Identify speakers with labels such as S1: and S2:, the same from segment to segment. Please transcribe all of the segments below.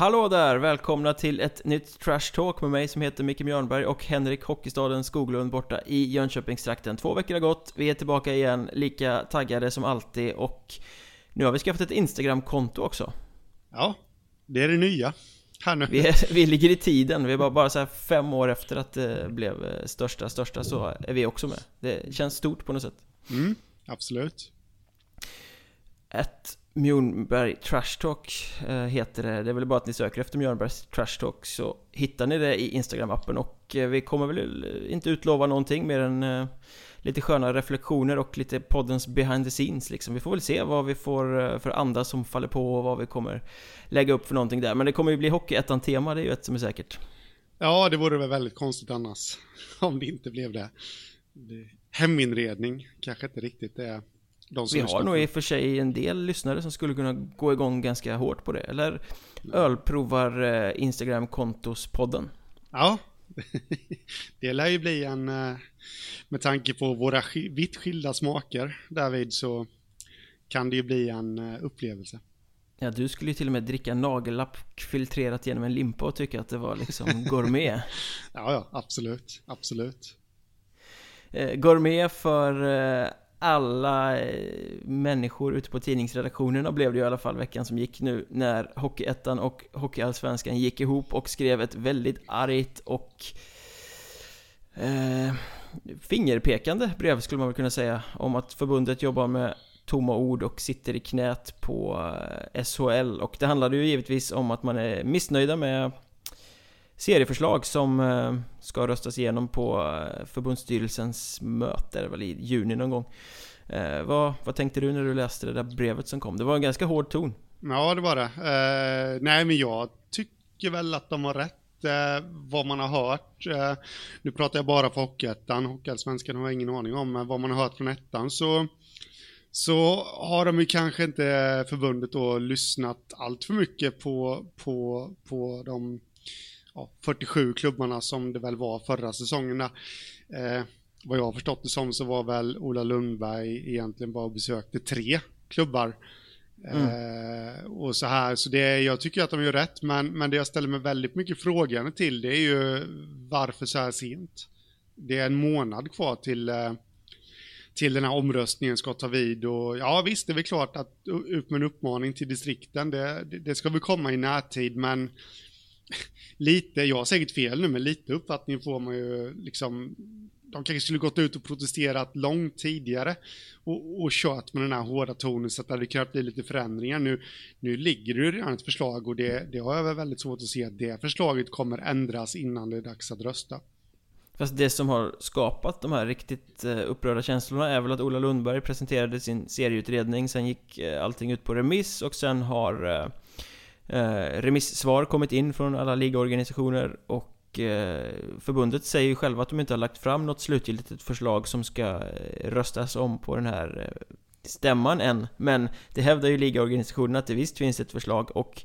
S1: Hallå där! Välkomna till ett nytt Trash Talk med mig som heter Micke Mjörnberg och Henrik Hockeystaden Skoglund borta i Jönköpingstrakten. Två veckor har gått, vi är tillbaka igen, lika taggade som alltid och nu har vi skaffat ett Instagram-konto också.
S2: Ja, det är det nya.
S1: Här nu. Vi, är, vi ligger i tiden, vi är bara, bara så fem år efter att det blev eh, största, största så är vi också med. Det känns stort på något sätt.
S2: Mm, absolut.
S1: Ett Mjörnberg Trash Talk eh, heter det. Det är väl bara att ni söker efter Mjörnbergs Trash Talk så hittar ni det i Instagram-appen och eh, vi kommer väl inte utlova någonting mer än eh, lite sköna reflektioner och lite poddens behind the scenes liksom. Vi får väl se vad vi får för andra som faller på och vad vi kommer lägga upp för någonting där. Men det kommer ju bli Hockeyettan-tema, det är ju ett som är säkert.
S2: Ja, det vore väl väldigt konstigt annars. Om det inte blev det. Heminredning kanske inte riktigt är
S1: de Vi har nog i och för sig en del lyssnare som skulle kunna gå igång ganska hårt på det. Eller ölprovar eh, Instagram-kontospodden.
S2: Ja, det lär ju bli en, eh, med tanke på våra vitt skilda smaker därvid så kan det ju bli en eh, upplevelse.
S1: Ja, du skulle ju till och med dricka nagellapp filtrerat genom en limpa och tycka att det var liksom gourmet.
S2: ja, ja, absolut, absolut.
S1: gourmet för alla eh, människor ute på tidningsredaktionerna blev det i alla fall veckan som gick nu när Hockeyettan och Hockeyallsvenskan gick ihop och skrev ett väldigt argt och eh, fingerpekande brev skulle man väl kunna säga om att förbundet jobbar med tomma ord och sitter i knät på eh, SHL och det handlade ju givetvis om att man är missnöjda med serieförslag som eh, ska röstas igenom på eh, förbundsstyrelsens möte, väl i juni någon gång. Eh, vad, vad tänkte du när du läste det där brevet som kom? Det var en ganska hård ton.
S2: Ja, det var det. Eh, nej, men jag tycker väl att de har rätt. Eh, vad man har hört, eh, nu pratar jag bara för Hockeyettan, Hockeyallsvenskan har jag ingen aning om, men vad man har hört från ettan så så har de ju kanske inte förbundet då lyssnat allt för mycket på, på, på de ja, 47 klubbarna som det väl var förra säsongen. Eh, vad jag har förstått det som så var väl Ola Lundberg egentligen bara besökte tre klubbar. Mm. Eh, och så här, så det, jag tycker att de gör rätt, men, men det jag ställer mig väldigt mycket frågande till det är ju varför så här sent? Det är en månad kvar till, eh, till den här omröstningen ska ta vid och ja visst, det är väl klart att ut med en uppmaning till distrikten, det, det, det ska väl komma i närtid, men lite, jag har säkert fel nu, men lite uppfattning får man ju liksom de kanske skulle gått ut och protesterat långt tidigare och, och kört med den här hårda tonen så att det hade kunnat bli lite förändringar. Nu, nu ligger det ju redan ett förslag och det, det har jag väl väldigt svårt att se att det förslaget kommer ändras innan det är dags att rösta.
S1: Fast det som har skapat de här riktigt eh, upprörda känslorna är väl att Ola Lundberg presenterade sin serieutredning, sen gick eh, allting ut på remiss och sen har eh, eh, remissvar kommit in från alla ligaorganisationer och Eh, förbundet säger ju själva att de inte har lagt fram något slutgiltigt förslag som ska eh, röstas om på den här eh, stämman än. Men det hävdar ju ligaorganisationen att det visst finns ett förslag och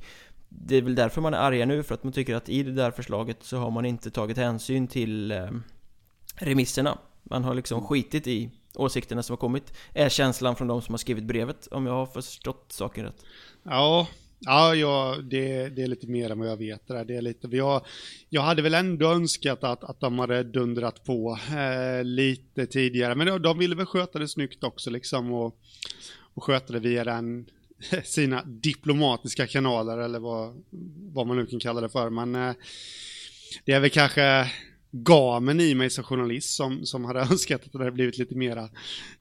S1: det är väl därför man är arga nu, för att man tycker att i det där förslaget så har man inte tagit hänsyn till eh, remisserna. Man har liksom skitit i åsikterna som har kommit, är känslan från de som har skrivit brevet, om jag har förstått saken rätt.
S2: Ja, Ja, ja det, det, är lite mer än vad jag vet. Det, det är lite, jag, jag hade väl ändå önskat att, att de hade dundrat på eh, lite tidigare, men de, de ville väl sköta det snyggt också liksom och, och sköta det via den, sina diplomatiska kanaler eller vad, vad man nu kan kalla det för. Men eh, det är väl kanske gamen i mig som journalist som, som hade önskat att det hade blivit lite mera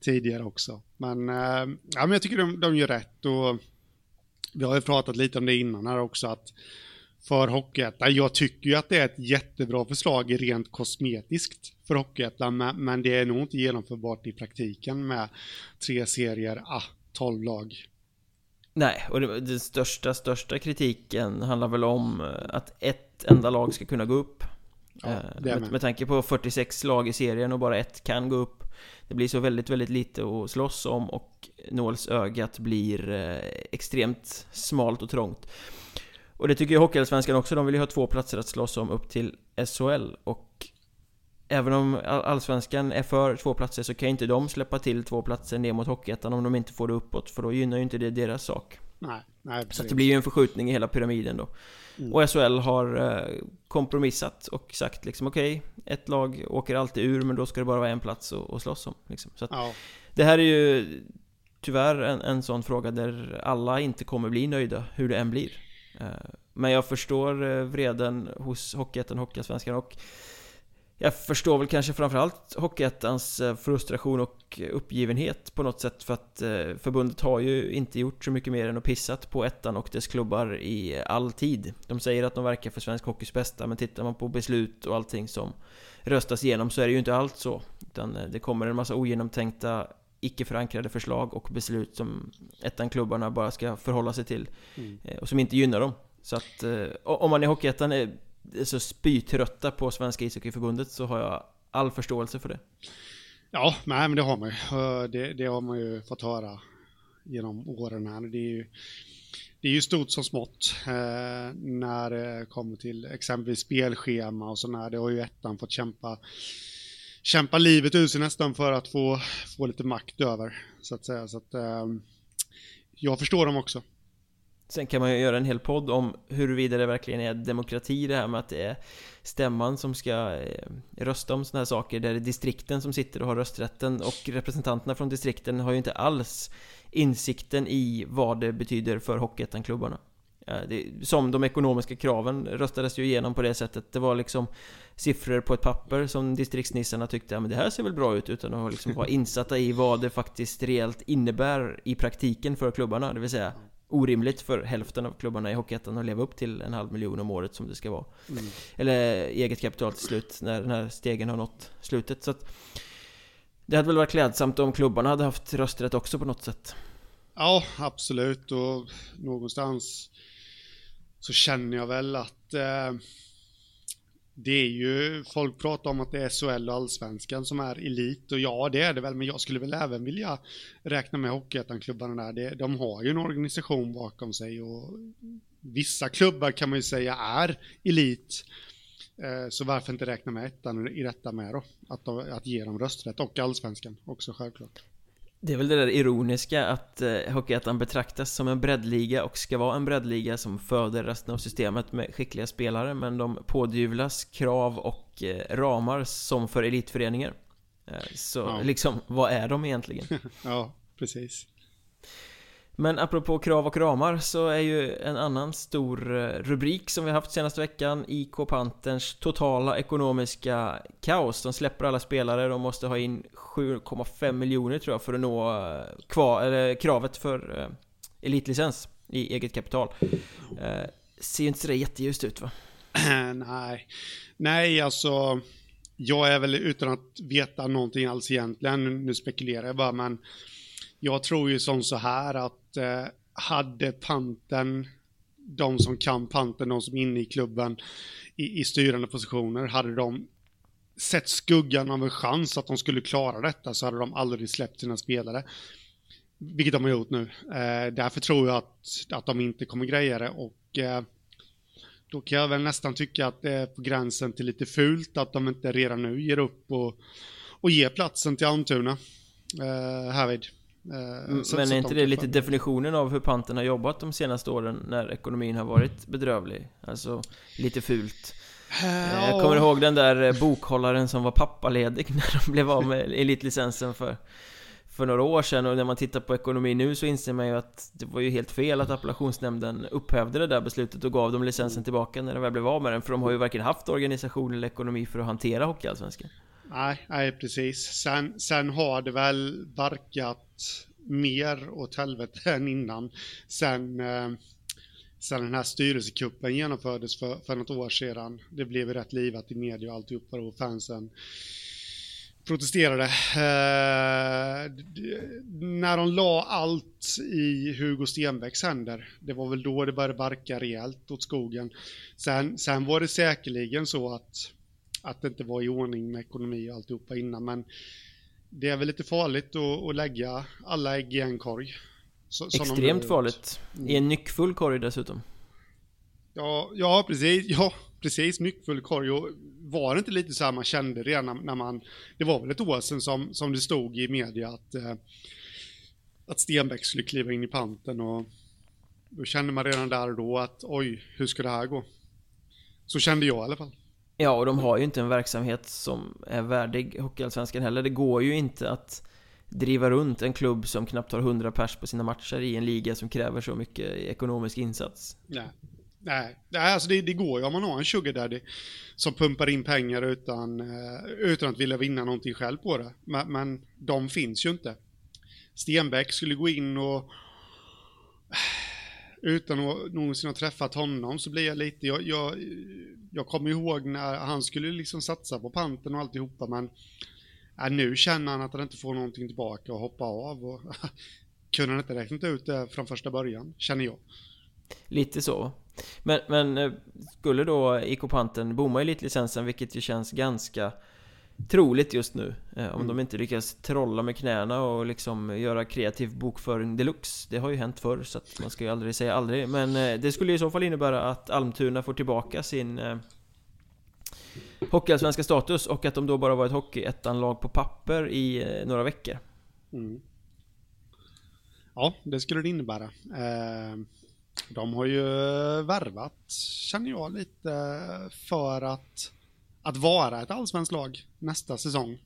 S2: tidigare också. Men, eh, ja, men jag tycker de, de gör rätt och vi har ju pratat lite om det innan här också, att för Hockeyettan, jag tycker ju att det är ett jättebra förslag rent kosmetiskt för Hockeyettan, men det är nog inte genomförbart i praktiken med tre serier, ah, tolv lag.
S1: Nej, och den största, största kritiken handlar väl om eh, att ett enda lag ska kunna gå upp. Ja, eh, med. med tanke på 46 lag i serien och bara ett kan gå upp. Det blir så väldigt, väldigt lite att slåss om och nålsögat blir eh, extremt smalt och trångt. Och det tycker ju Hockeyallsvenskan också, de vill ju ha två platser att slåss om upp till SHL och Även om Allsvenskan är för två platser så kan ju inte de släppa till två platser ner mot Hockeyettan om de inte får det uppåt för då gynnar ju inte det deras sak.
S2: Nej, nej
S1: Så det blir ju en förskjutning i hela pyramiden då. Mm. Och SHL har eh, kompromissat och sagt liksom okej, okay, ett lag åker alltid ur men då ska det bara vara en plats att slåss om. Liksom. Så att, ja. Det här är ju tyvärr en, en sån fråga där alla inte kommer bli nöjda, hur det än blir. Eh, men jag förstår eh, vreden hos Hockeyettan, Hockeyallsvenskan och jag förstår väl kanske framförallt Hockeyettans eh, frustration och uppgivenhet på något sätt för att förbundet har ju inte gjort så mycket mer än att pissat på ettan och dess klubbar i all tid. De säger att de verkar för svensk hockeys bästa men tittar man på beslut och allting som röstas igenom så är det ju inte allt så. Utan det kommer en massa ogenomtänkta icke förankrade förslag och beslut som ettan-klubbarna bara ska förhålla sig till mm. Eh, och som inte gynnar dem. Så att eh, om man i Hockeyettan är så spytrötta på Svenska ishockeyförbundet så har jag all förståelse för det.
S2: Ja, nej men det har man ju. Eh, det, det har man ju fått höra genom åren här. Det är ju, det är ju stort som smått eh, när det kommer till exempelvis spelschema och sådär. Det har ju ettan fått kämpa kämpa livet ur sig nästan för att få, få lite makt över, så att säga. Så att, eh, jag förstår dem också.
S1: Sen kan man ju göra en hel podd om huruvida det verkligen är demokrati det här med att det är stämman som ska eh, rösta om sådana här saker där det är distrikten som sitter och har rösträtten. Och representanterna från distrikten har ju inte alls insikten i vad det betyder för Hockeyettan-klubbarna. Som de ekonomiska kraven röstades ju igenom på det sättet. Det var liksom siffror på ett papper som distriktsnissarna tyckte ja, men det här ser väl bra ut utan att liksom vara insatta i vad det faktiskt reellt innebär i praktiken för klubbarna. Det vill säga orimligt för hälften av klubbarna i Hockeyettan att leva upp till en halv miljon om året som det ska vara. Mm. Eller eget kapital till slut när, när stegen har nått slutet. Så att Det hade väl varit klädsamt om klubbarna hade haft rösträtt också på något sätt.
S2: Ja, absolut. Och någonstans så känner jag väl att eh, det är ju, folk pratar om att det är SHL och Allsvenskan som är elit och ja det är det väl men jag skulle väl även vilja räkna med Hockeyettan-klubbarna där. de har ju en organisation bakom sig och vissa klubbar kan man ju säga är elit. Eh, så varför inte räkna med ettan i detta med då? Att, att ge dem rösträtt och allsvenskan också självklart.
S1: Det är väl det där ironiska att eh, Hockeyettan betraktas som en breddliga och ska vara en breddliga som föder resten av systemet med skickliga spelare men de pådyvlas krav och eh, ramar som för elitföreningar. Eh, så ja. liksom, vad är de egentligen?
S2: ja, precis.
S1: Men apropå krav och ramar så är ju en annan stor eh, rubrik som vi haft senaste veckan IK Panterns totala ekonomiska kaos. De släpper alla spelare, de måste ha in 7,5 miljoner tror jag för att nå eh, kvar, eller, kravet för eh, elitlicens i eget kapital. Eh, ser ju inte sådär jätteljust ut va?
S2: Nej, nej alltså jag är väl utan att veta någonting alls egentligen, nu spekulerar jag bara men jag tror ju som så här att Eh, hade panten, de som kan panten, de som är inne i klubben i, i styrande positioner, hade de sett skuggan av en chans att de skulle klara detta så hade de aldrig släppt sina spelare. Vilket de har gjort nu. Eh, därför tror jag att, att de inte kommer greja det och eh, då kan jag väl nästan tycka att det är på gränsen till lite fult att de inte redan nu ger upp och, och ger platsen till Almtuna eh, härvid.
S1: Eh, mm, men är inte det lite definitionen av hur Panten har jobbat de senaste åren när ekonomin har varit bedrövlig? Alltså, lite fult. Ja. Jag kommer ihåg den där eh, bokhållaren som var pappaledig när de blev av med elitlicensen för för några år sedan och när man tittar på ekonomi nu så inser man ju att det var ju helt fel att appellationsnämnden upphävde det där beslutet och gav dem licensen tillbaka när de väl blev av med den för de har ju varken haft organisation eller ekonomi för att hantera Hockeyallsvenskan.
S2: Nej, nej precis. Sen, sen har det väl verkat mer åt helvete än innan. Sen, eh, sen den här styrelsekuppen genomfördes för, för något år sedan. Det blev rätt livat i media och alltihopa och fansen protesterade. Eh, när de la allt i Hugo Stenbecks händer, det var väl då det började barka rejält åt skogen. Sen, sen var det säkerligen så att att det inte var i ordning med ekonomi och alltihopa innan. Men det är väl lite farligt att, att lägga alla ägg i en korg.
S1: Så, Extremt farligt. Mm. I en nyckfull korg dessutom.
S2: Ja, ja precis. Ja, precis. Nyckfull korg. Och var det inte lite så här man kände redan när man... Det var väl ett år sedan som, som det stod i media att, eh, att Stenbeck skulle kliva in i panten och då kände man redan där och då att oj, hur ska det här gå? Så kände jag i alla fall.
S1: Ja, och de har ju inte en verksamhet som är värdig Hockeyallsvenskan heller. Det går ju inte att driva runt en klubb som knappt har 100 pers på sina matcher i en liga som kräver så mycket ekonomisk insats.
S2: Nej, nej, nej alltså det, det går ju om man har en sugar daddy som pumpar in pengar utan, eh, utan att vilja vinna någonting själv på det. Men, men de finns ju inte. Stenbeck skulle gå in och utan att någonsin ha träffat honom så blir jag lite, jag, jag, jag kommer ihåg när han skulle liksom satsa på panten och alltihopa men äh, nu känner han att han inte får någonting tillbaka och hoppa av och kunde han inte räknat ut det från första början, känner jag.
S1: Lite så. Men, men eh, skulle då IK Panten bomma elitlicensen, vilket ju känns ganska troligt just nu eh, Om mm. de inte lyckas trolla med knäna och liksom göra kreativ bokföring deluxe Det har ju hänt förr så att man ska ju aldrig säga aldrig Men eh, det skulle i så fall innebära att Almtuna får tillbaka sin eh, Hockeyallsvenska status och att de då bara var ett hockeyettan-lag på papper i eh, några veckor mm.
S2: Ja, det skulle det innebära eh, De har ju värvat, känner jag lite, för att att vara ett allsvenskt lag nästa säsong?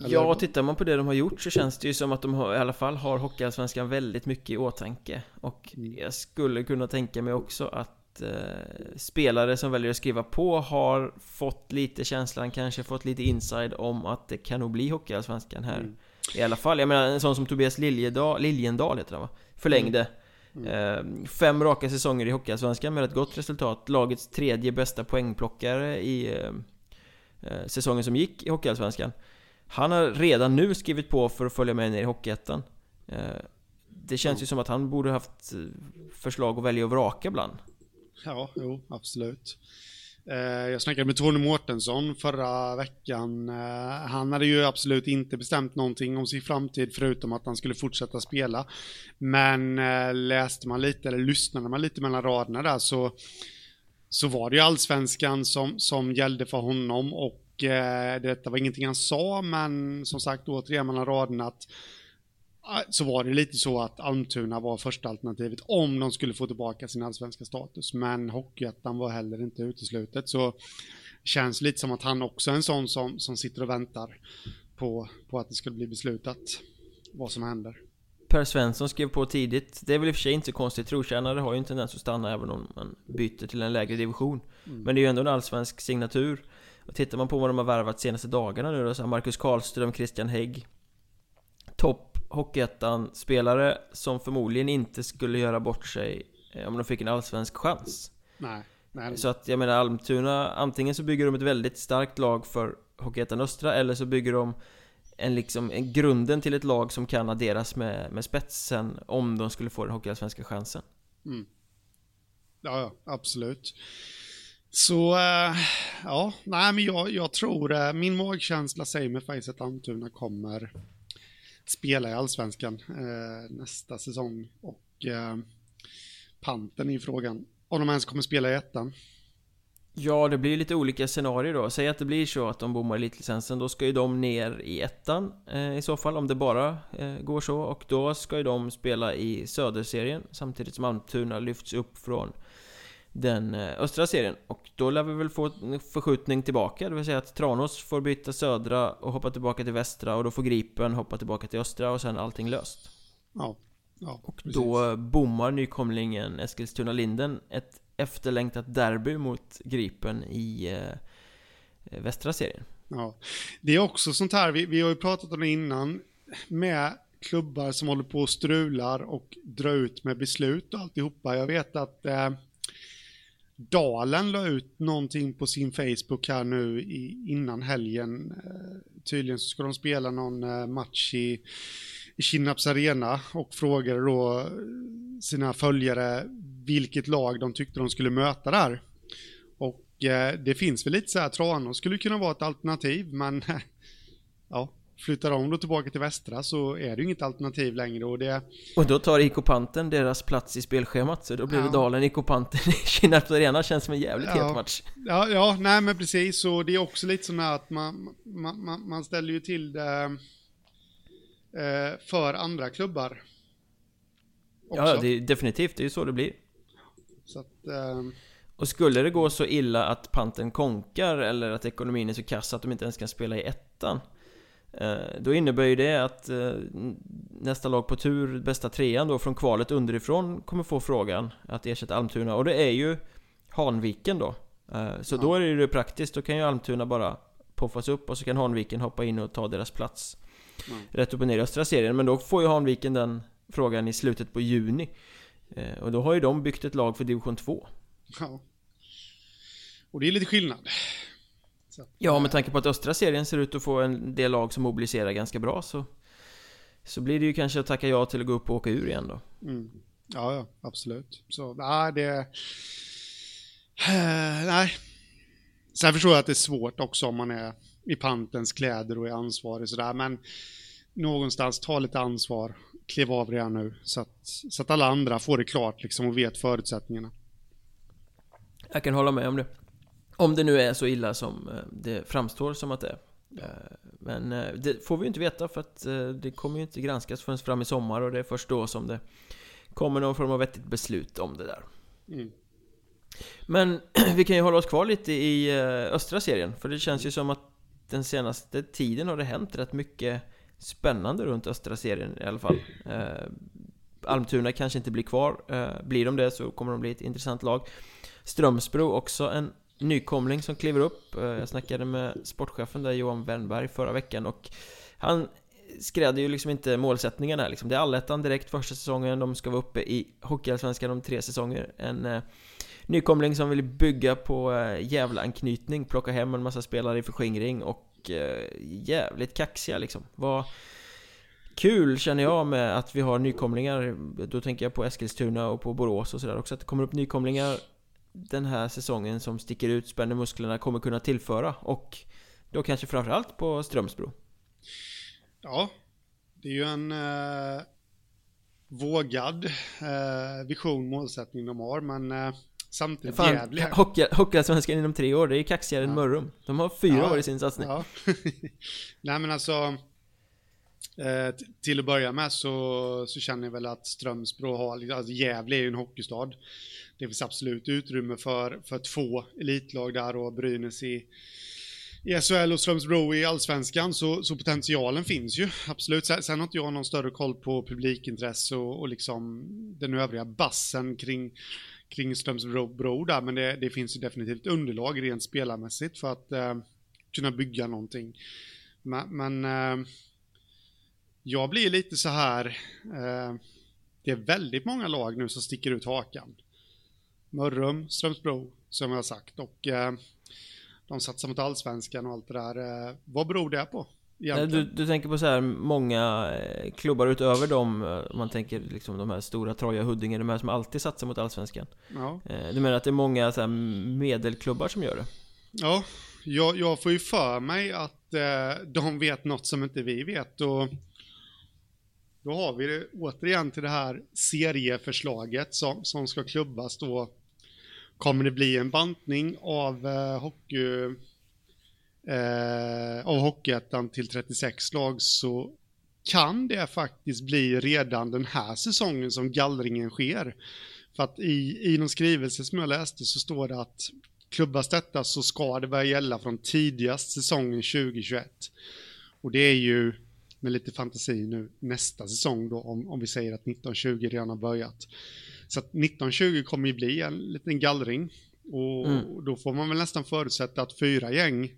S1: Eller? Ja, tittar man på det de har gjort så känns det ju som att de har, i alla fall har Hockeyallsvenskan väldigt mycket i åtanke. Och mm. jag skulle kunna tänka mig också att eh, spelare som väljer att skriva på har fått lite känslan, kanske fått lite inside om att det kan nog bli Hockeyallsvenskan här. Mm. I alla fall, jag menar en sån som Tobias Liljedal, Liljendal heter han va? Förlängde. Mm. Mm. Fem raka säsonger i Hockeyallsvenskan med ett gott resultat. Lagets tredje bästa poängplockare i eh, eh, säsongen som gick i Hockeyallsvenskan. Han har redan nu skrivit på för att följa med ner i Hockeyettan. Det känns ju som att han borde haft förslag att välja och vraka bland.
S2: Ja, jo, absolut. Eh, jag snackade med Tony Mårtensson förra veckan. Eh, han hade ju absolut inte bestämt någonting om sin framtid förutom att han skulle fortsätta spela. Men eh, läste man lite, eller lyssnade man lite mellan raderna där så, så var det ju allsvenskan som, som gällde för honom och detta var ingenting han sa, men som sagt återigen mellan raderna att så var det lite så att Almtuna var första alternativet om de skulle få tillbaka sin allsvenska status. Men Hockeyettan var heller inte uteslutet. Så känns lite som att han också är en sån som, som sitter och väntar på, på att det skulle bli beslutat vad som händer.
S1: Per Svensson skrev på tidigt. Det är väl i och för sig inte så konstigt. Trotjänare har ju en tendens att stanna även om man byter till en lägre division. Mm. Men det är ju ändå en allsvensk signatur. Och tittar man på vad de har värvat senaste dagarna nu då, så har Marcus Karlström, Christian Hägg Topp Hockeyettan-spelare som förmodligen inte skulle göra bort sig eh, om de fick en allsvensk chans.
S2: Nej, nej.
S1: Så att jag menar Almtuna, antingen så bygger de ett väldigt starkt lag för Hockeyettan Östra eller så bygger de en liksom, en grunden till ett lag som kan adderas med, med spetsen om de skulle få den hockeyallsvenska chansen.
S2: Mm. Ja, ja, absolut. Så, äh, ja, nej men jag, jag tror, äh, min magkänsla säger mig faktiskt att Almtuna kommer spela i allsvenskan eh, nästa säsong. Och eh, panten i frågan om de ens kommer spela i ettan.
S1: Ja, det blir lite olika scenarier då. Säg att det blir så att de bommar elitlicensen, då ska ju de ner i ettan eh, i så fall, om det bara eh, går så. Och då ska ju de spela i söderserien, samtidigt som Almtuna lyfts upp från den eh, östra serien. Och då lär vi väl få en förskjutning tillbaka, det vill säga att Tranås får byta södra och hoppa tillbaka till västra och då får Gripen hoppa tillbaka till östra och sen allting löst.
S2: Ja. ja
S1: och precis. då bommar nykomlingen Eskilstuna-Linden ett efterlängtat derby mot Gripen i eh, västra serien.
S2: Ja, det är också sånt här, vi, vi har ju pratat om det innan, med klubbar som håller på och strular och drar ut med beslut och alltihopa. Jag vet att eh, Dalen la ut någonting på sin Facebook här nu i, innan helgen. Eh, tydligen så ska de spela någon eh, match i, i Kinnaps arena och frågade då eh, sina följare vilket lag de tyckte de skulle möta där. Och eh, det finns väl lite så här, Tranås skulle kunna vara ett alternativ, men ja, Flyttar de då tillbaka till västra så är det ju inget alternativ längre och det...
S1: Och då tar IK Panten deras plats i spelschemat så då blir ja. det Dalen IK Panten i Kinnarps Arena känns som en jävligt
S2: ja.
S1: het match.
S2: Ja, ja, nej men precis och det är också lite sån här att man, man, man, man ställer ju till det eh, för andra klubbar. också.
S1: Ja, det är definitivt, det är ju så det blir.
S2: Så att, eh,
S1: Och skulle det gå så illa att panten konkar eller att ekonomin är så kass att de inte ens kan spela i ettan Då innebär ju det att eh, nästa lag på tur, bästa trean då från kvalet underifrån kommer få frågan att ersätta Almtuna och det är ju Hanviken då Eh, Så
S2: Ja.
S1: då är det ju praktiskt, då kan ju Almtuna bara poffas upp och så kan Hanviken hoppa in och ta deras plats
S2: Ja.
S1: Rätt upp och ner i östra serien, men då får ju Hanviken den frågan i slutet på juni Eh, Och då har ju de byggt ett lag för division 2
S2: ja. Och det är lite skillnad. Så
S1: Ja,
S2: eh,
S1: med tanke på att östra serien ser ut att få en del lag som mobiliserar ganska bra så Så blir det ju kanske att tacka ja till att gå upp och åka ur igen då
S2: Mm. Ja, ja, absolut. Så, nej, det... Eh, nej. Sen förstår jag att det är svårt också om man är i pantens kläder och är ansvarig sådär, men någonstans ta lite ansvar, kliv av redan nu, så att, så att alla andra får det klart liksom och vet förutsättningarna.
S1: Jag kan hålla med om det Om det nu är så illa som eh, det framstår som att det är. Eh, Men eh, det får vi ju inte veta för att det kommer ju inte granskas förrän fram i sommar och det är först då som det Kommer någon form av vettigt beslut om det där.
S2: Mm.
S1: Men vi kan ju hålla oss kvar lite i östra serien För det känns ju som att den senaste tiden har det hänt rätt mycket spännande runt östra serien i alla fall. Eh, Almtuna kanske inte blir kvar. Blir de det så kommer de bli ett intressant lag. Strömsbro också en nykomling som kliver upp. Eh, jag snackade med sportchefen där Johan Wernberg förra veckan och Han skrädde ju liksom inte målsättningen här liksom. Det är allettan direkt första säsongen. De ska vara uppe i Hockeyallsvenskan om tre säsonger. En eh, nykomling som vill bygga på eh, Gävle-anknytning Plocka hem en massa spelare i förskingring och eh, jävligt kaxiga liksom. Vad Kul känner jag med att vi har nykomlingar. Då tänker jag på Eskilstuna och på Borås och sådär också Att det kommer upp nykomlingar. Den här säsongen som sticker ut, spänner musklerna, kommer kunna tillföra Och då kanske framförallt på Strömsbro
S2: Ja, det är ju en eh, vågad eh, vision, målsättning de har, men eh, samtidigt
S1: Fan, hockey- Hockeyallsvenskan inom tre år, det är kaxigare än
S2: Ja.
S1: Mörrum De har fyra
S2: Ja,
S1: år i sin satsning
S2: Ja. Nej men alltså, eh, till att börja med så, så känner jag väl att Strömsbro har, alltså Gävle är ju en hockeystad. Det finns absolut utrymme för, för två elitlag där och Brynäs i, i SHL och Strömsbro i Allsvenskan, så, så potentialen finns ju, absolut. Sen, sen har inte jag någon större koll på publikintresse och, och liksom den övriga bassen kring, kring Strömsbro där, men det, det finns ju definitivt underlag rent spelarmässigt för att eh, kunna bygga någonting. Men, men eh, jag blir lite så här, eh, det är väldigt många lag nu som sticker ut hakan. Mörrum, Strömsbro, som jag har sagt, och eh, de satsar mot allsvenskan och allt det där. Eh, vad beror det på?
S1: Du, du tänker på så här många eh, klubbar utöver dem eh, man tänker liksom de här stora Troja, Huddinge, de här som alltid satsar mot Allsvenskan
S2: Ja.
S1: Eh, Du menar att det är många så medelklubbar som gör det?
S2: Ja, jag, jag får ju för mig att eh, de vet något som inte vi vet och då har vi det återigen till det här serieförslaget som, som ska klubbas då. Kommer det bli en bantning av eh, hockey eh, av Hockeyettan till 36 lag så kan det faktiskt bli redan den här säsongen som gallringen sker. För att i, i någon skrivelse som jag läste så står det att klubbas detta så ska det börja gälla från tidigast säsongen 2021. Och det är ju med lite fantasi nu nästa säsong då om, om vi säger att 1920 redan har börjat. Så att 1920 kommer ju bli en liten gallring och
S1: Mm.
S2: då får man väl nästan förutsätta att fyra gäng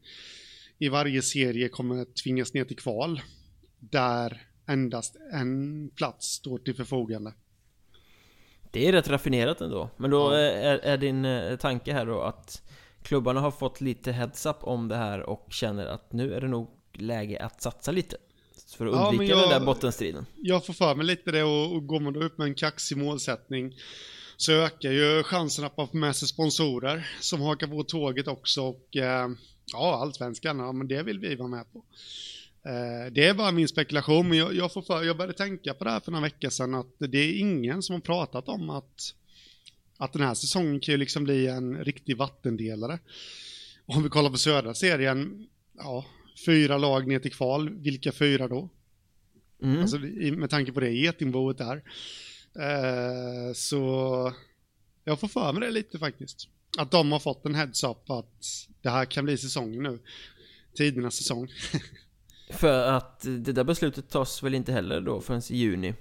S2: i varje serie kommer tvingas ner till kval där endast en plats står till förfogande.
S1: Det är rätt raffinerat ändå Men då
S2: Ja.
S1: är, är din eh, tanke här då att Klubbarna har fått lite heads up om det här och känner att nu är det nog läge att satsa lite För att
S2: Ja,
S1: undvika
S2: jag-
S1: den där bottenstriden
S2: jag får för mig lite det och, och går man då upp med en kaxig målsättning så ökar ju chansen att man får med sig sponsorer som hakar på tåget också och eh, ja, allsvenskan, ja men det vill vi vara med på. Eh, det är bara min spekulation, men jag, jag, får för, jag började tänka på det här för några veckor sedan att det är ingen som har pratat om att, att den här säsongen kan ju liksom bli en riktig vattendelare. Om vi kollar på södra serien, ja, fyra lag ner till kval, vilka fyra då?
S1: mm.
S2: Alltså med tanke på det getingboet där. Eh, så jag får för mig det lite faktiskt. Att de har fått en heads-up att det här kan bli säsongen nu. Tidernas säsong.
S1: För att det där beslutet tas väl inte heller då förrän i juni.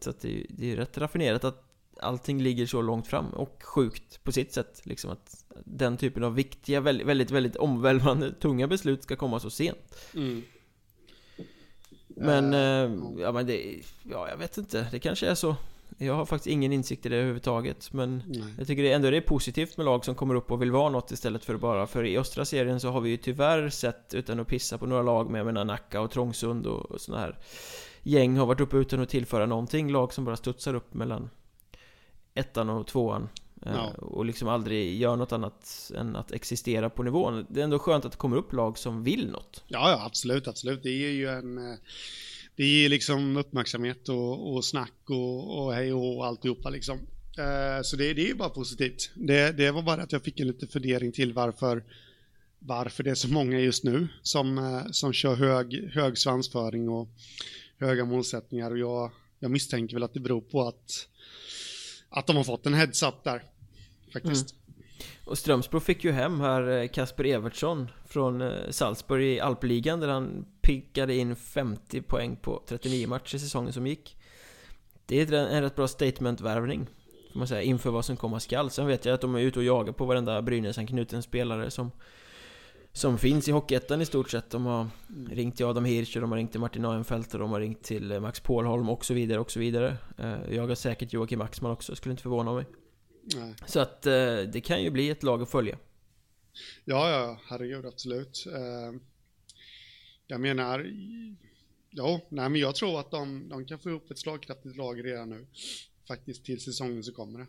S1: Så att det, det är rätt raffinerat att allting ligger så långt fram och sjukt på sitt sätt liksom att den typen av viktiga, väldigt, väldigt, väldigt omvälvande, tunga beslut ska komma så sent. Mm. Men, uh, ja men det, ja jag vet inte, det kanske är så. Jag har faktiskt ingen insikt i det överhuvudtaget Men Nej. jag tycker ändå det är positivt med lag som kommer upp och vill vara något istället för bara För i östra serien så har vi ju tyvärr sett, utan att pissa på några lag med, jag menar Nacka och Trångsund och, och såna här Gäng har varit uppe utan att tillföra någonting Lag som bara studsar upp mellan Ettan och tvåan eh, ja. Och liksom aldrig gör något annat än att existera på nivån Det är ändå skönt att det kommer upp lag som vill något
S2: Ja, ja absolut, absolut Det är ju en eh, det ger liksom uppmärksamhet och, och snack och, och hej och alltihopa liksom. Eh, så det, det är ju bara positivt. Det, det var bara att jag fick en liten fundering till varför, varför det är så många just nu som, som kör hög, hög svansföring och höga målsättningar. Och jag, jag misstänker väl att det beror på att, att de har fått en heads-up där. Faktiskt. Mm.
S1: Och Strömsbro fick ju hem här eh, Kasper Evertsson från eh, Salzburg i Alpligan där han pickade in 50 poäng på 39 matcher säsongen som gick. Det är en rätt bra statement-värvning Får man säga, inför vad som komma skall. Sen vet jag att de är ute och jagar på varenda Brynäs-anknuten spelare som som finns i Hockeyettan i stort sett. De har ringt till Adam Hirsch, de har ringt till Martin Ahenfeldt och de har ringt till eh, Max Pålholm och så vidare och så vidare. Jag har säkert Joakim Axman också, skulle inte förvåna mig. Nej. Så att eh, det kan ju bli ett lag att följa.
S2: Ja, ja, herregud, absolut. Eh, jag menar, ja, nej, men jag tror att de, de kan få ihop ett slagkraftigt lag redan nu. Faktiskt till säsongen så kommer det.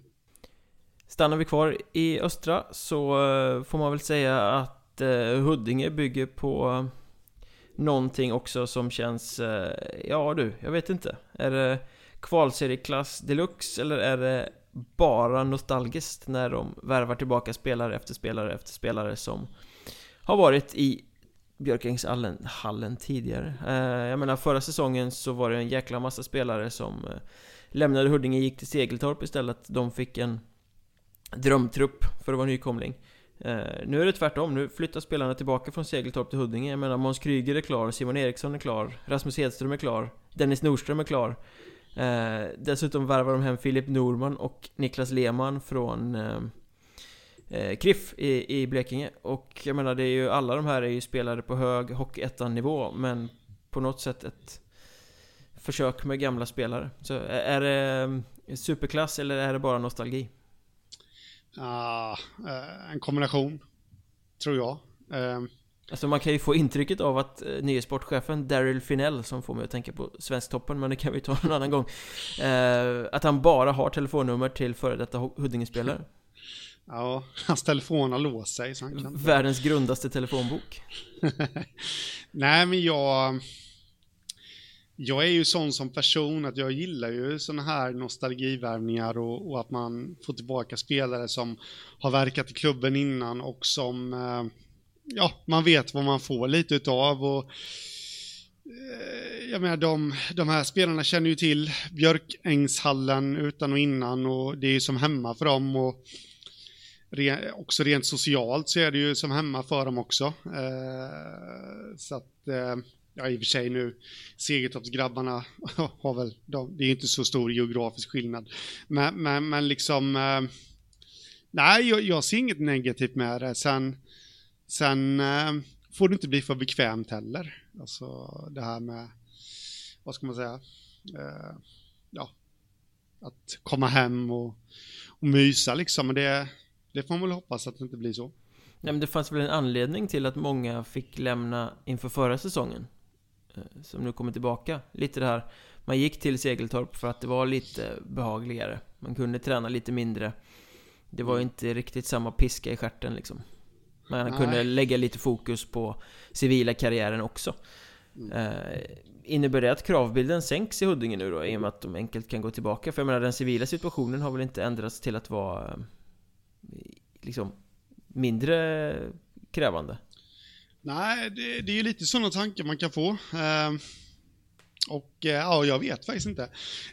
S1: Stannar vi kvar i östra så eh, får man väl säga att Eh, Huddinge bygger på någonting också som känns, eh, ja du, jag vet inte. Är det kvalserieklass deluxe eller är det bara nostalgiskt när de värvar tillbaka spelare efter spelare efter spelare som har varit i Björkängshallen tidigare. Eh, jag menar förra säsongen så var det en jäkla massa spelare som lämnade Huddinge och gick till Segeltorp istället. De fick en drömtrupp för att vara nykomling. Eh, nu är det tvärtom, nu flyttar spelarna tillbaka från Segeltorp till Huddinge. Jag menar Måns Kryger är klar, Simon Eriksson är klar, Rasmus Hedström är klar, Dennis Nordström är klar. Eh, dessutom värvar de hem Filip Norman och Niklas Lehmann från eh, eh Kriff i, i Blekinge. Och jag menar, det är ju, alla de här är ju spelare på hög Hockeyettan-nivå, men på något sätt ett försök med gamla spelare. Så eh, är det eh, superklass eller är det bara nostalgi?
S2: Ah, uh, en kombination, tror jag. Uh,
S1: Alltså man kan ju få intrycket av att eh, nye sportchefen Daryl Finell Som får mig att tänka på Svensktoppen Men det kan vi ta en annan gång eh, Att han bara har telefonnummer till före detta Huddinge-spelare.
S2: Ja, hans telefon har låst sig så han kan
S1: Världens grundaste telefonbok.
S2: Nej men jag jag är ju sån som person att jag gillar ju såna här nostalgivärvningar och, och att man får tillbaka spelare som har verkat i klubben innan och som eh, ja, man vet vad man får lite utav och eh, jag menar de, de här spelarna känner ju till Björkängshallen utan och innan och det är ju som hemma för dem och re, också rent socialt så är det ju som hemma för dem också. Eh, så att, eh, ja i och för sig nu, Segertorpsgrabbarna har väl, de, det är ju inte så stor geografisk skillnad. Men, men, men liksom, eh, nej jag, jag ser inget negativt med det. Sen, Sen eh, får det inte bli för bekvämt heller. Alltså det här med, vad ska man säga, eh, ja, att komma hem och, och mysa liksom. Men det, det får man väl hoppas att det inte blir så.
S1: Nej men det fanns väl en anledning till att många fick lämna inför förra säsongen. Eh, som nu kommer tillbaka. Lite det här, man gick till Segeltorp för att det var lite behagligare. Man kunde träna lite mindre. Det var inte riktigt samma piska i skärten liksom. Men han kunde lägga lite fokus på civila karriären också. Mm. Eh, innebär det att kravbilden sänks i Huddinge nu då? I och med att de enkelt kan gå tillbaka? För jag menar den civila situationen har väl inte ändrats till att vara eh, liksom mindre krävande?
S2: Nej, det, det är ju lite sådana tankar man kan få. Ehm, och eh, ja, jag vet faktiskt inte.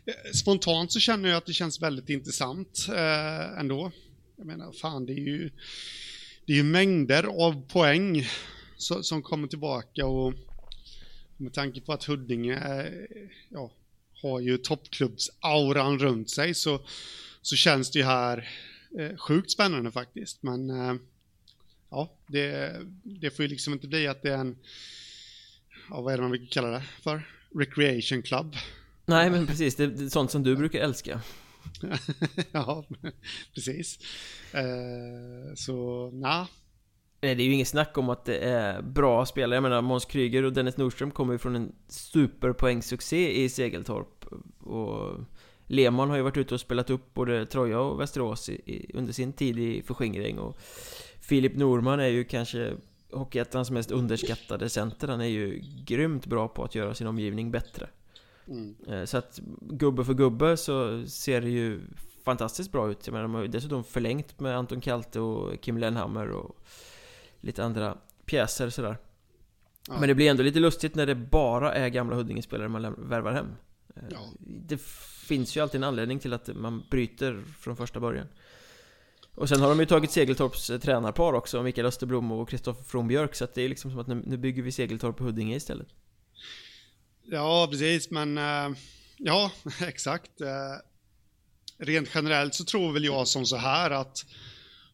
S2: Eh, spontant så känner jag att det känns väldigt intressant eh, ändå. Jag menar, fan det är ju det är ju mängder av poäng som kommer tillbaka och med tanke på att Huddinge ja, har ju toppklubbsauran runt sig så, så känns det ju här sjukt spännande faktiskt. Men ja, det, det får ju liksom inte bli att det är en, ja, vad är det man vill kalla det för? Recreation club.
S1: Nej, men precis. Det är sånt som du brukar älska.
S2: ja, precis. Eh, så, na.
S1: Nej, det är ju inget snack om att det är bra spelare. Jag menar, Måns Kryger och Dennis Nordström kommer ju från en superpoängsuccé i Segeltorp. Och Lehmann har ju varit ute och spelat upp både Troja och Västerås i, under sin tid i förskingring. Och Filip Norman är ju kanske Hockeyettans mest underskattade center. Han är ju grymt bra på att göra sin omgivning bättre. Mm. Eh, så att gubbe för gubbe så ser det ju fantastiskt bra ut. Jag menar, de har ju dessutom förlängt med Anton Kalte och Kim Lenhammer och lite andra pjäser sådär. Ja. Men det blir ändå lite lustigt när det bara är gamla Huddinge-spelare man värvar hem. Eh, ja. Det finns ju alltid en anledning till att man bryter från första början. Och sen har de ju tagit Segeltorps eh, tränarpar också, Mikael Österblom och Kristoffer Frombjörk. Så att det är liksom som att nu, nu bygger vi Segeltorp på Huddinge istället.
S2: Ja, precis, men eh, ja, exakt. Eh, rent generellt så tror väl jag som så här att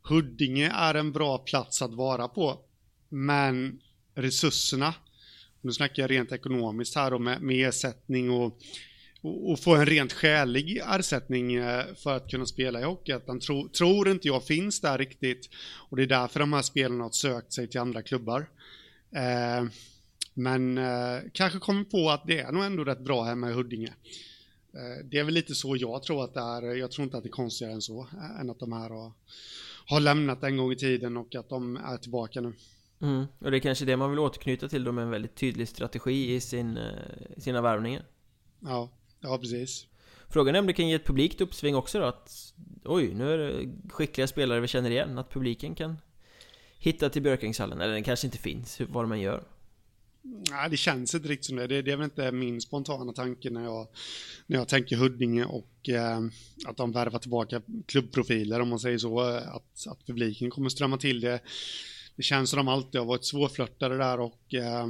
S2: Huddinge är en bra plats att vara på, men resurserna, nu snackar jag rent ekonomiskt här och med, med ersättning och, och, och, få en rent skälig ersättning eh, för att kunna spela i Hockeyettan tro, tror inte jag finns där riktigt och det är därför de här spelarna har sökt sig till andra klubbar. Eh, men eh, kanske kommer på att det är nog ändå rätt bra hemma i Huddinge. Eh, det är väl lite så jag tror att det är. Jag tror inte att det är konstigare än så, eh, än att de här har, har lämnat en gång i tiden och att de är tillbaka nu.
S1: Mm. Och det är kanske det man vill återknyta till då med en väldigt tydlig strategi i sin, sina värvningar.
S2: Ja, ja precis.
S1: Frågan är om det kan ge ett publikt uppsving också då att Oj, nu är det skickliga spelare vi känner igen, att publiken kan hitta till Björkängshallen, eller den kanske inte finns, vad än gör.
S2: Nej, det känns inte riktigt som det. det. Det är väl inte min spontana tanke när jag, när jag tänker Huddinge och eh, att de värvar tillbaka klubbprofiler, om man säger så. Att, att publiken kommer strömma till det. Det känns som de alltid har varit svårflörtade där och eh,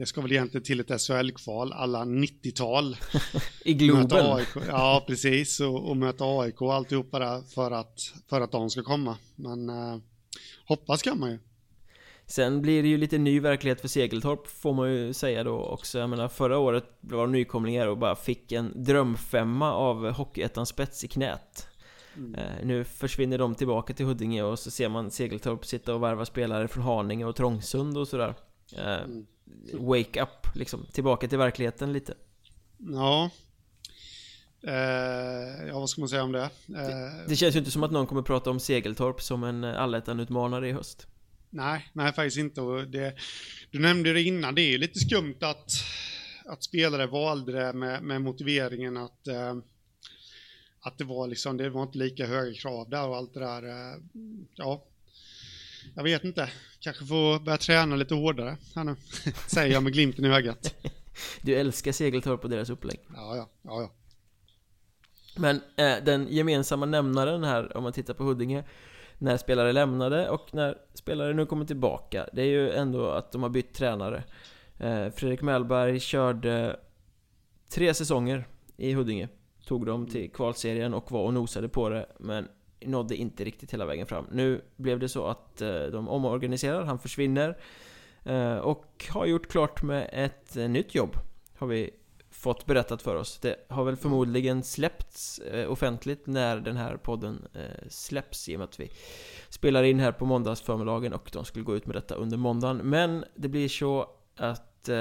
S2: det ska väl egentligen till ett SHL-kval alla 90-tal.
S1: I Globen.
S2: Ja, precis. Och, och möta AIK och alltihopa där för att, för att de ska komma. Men eh, hoppas kan man ju.
S1: Sen blir det ju lite ny verklighet för Segeltorp får man ju säga då också Jag menar förra året var de nykomlingar och bara fick en drömfemma av Hockeyettans spets i knät mm. eh, Nu försvinner de tillbaka till Huddinge och så ser man Segeltorp sitta och värva spelare från Haninge och Trångsund och sådär eh, mm. Wake up liksom, tillbaka till verkligheten lite
S2: Ja eh, Ja, vad ska man säga om det?
S1: det? Det känns ju inte som att någon kommer prata om Segeltorp som en allettan-utmanare i höst
S2: Nej, nej faktiskt inte. Det, du nämnde det innan, det är lite skumt att, att spelare valde det med, med motiveringen att, eh, att det var liksom, det var inte lika höga krav där och allt det där. Eh, ja, jag vet inte. Kanske få börja träna lite hårdare här nu, säger jag med glimten i ögat.
S1: Du älskar Segeltorp och deras upplägg.
S2: Ja, ja, ja, ja.
S1: Men eh, den gemensamma nämnaren här, om man tittar på Huddinge, när spelare lämnade och när spelare nu kommer tillbaka Det är ju ändå att de har bytt tränare eh, Fredrik Mellberg körde tre säsonger i Huddinge Tog dem till kvalserien och var och nosade på det Men nådde inte riktigt hela vägen fram Nu blev det så att eh, de omorganiserar, han försvinner eh, Och har gjort klart med ett eh, nytt jobb Har vi fått berättat för oss. Det har väl förmodligen släppts offentligt när den här podden släpps i och med att vi spelar in här på måndagsförmiddagen och de skulle gå ut med detta under måndagen. Men det blir så att Eh,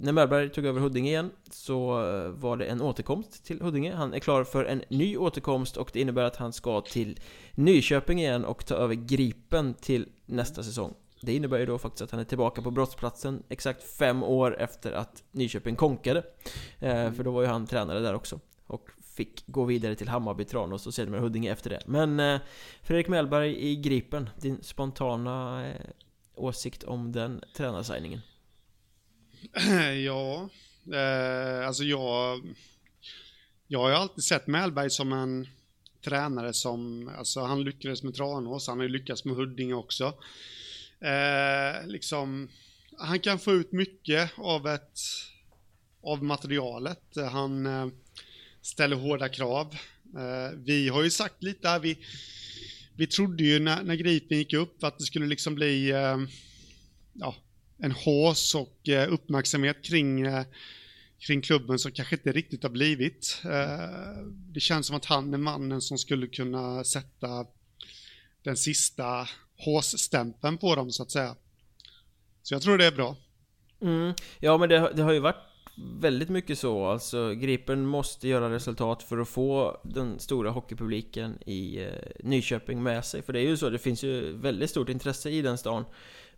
S1: när Mellberg tog över Huddinge igen så eh, var det en återkomst till Huddinge. Han är klar för en ny återkomst och det innebär att han ska till Nyköping igen och ta över Gripen till nästa säsong. Det innebär ju då faktiskt att han är tillbaka på brottsplatsen exakt fem år efter att Nyköping konkade. Eh, för då var ju han tränare där också. Och fick gå vidare till Hammarby, Tranås och sedermera Huddinge efter det. Men eh, Fredrik Mellberg i Gripen, din spontana eh, åsikt om den tränarsigningen?
S2: Ja, Eh, alltså jag, jag har ju alltid sett Mellberg som en tränare som, alltså han lyckades med Tranås, han har ju lyckats med Huddinge också. Eh, liksom, han kan få ut mycket av ett, av materialet. Han eh, ställer hårda krav. Eh, vi har ju sagt lite här, vi, vi trodde ju när, när Gripen gick upp att det skulle liksom bli eh, ja, en hås och eh, uppmärksamhet kring, eh, kring klubben som kanske inte riktigt har blivit. Eh, det känns som att han är mannen som skulle kunna sätta den sista håsstämpeln på dem så att säga. Så jag tror det är bra.
S1: Mm. Ja men det, det har ju varit väldigt mycket så alltså Gripen måste göra resultat för att få den stora hockeypubliken i eh, Nyköping med sig För det är ju så, det finns ju väldigt stort intresse i den stan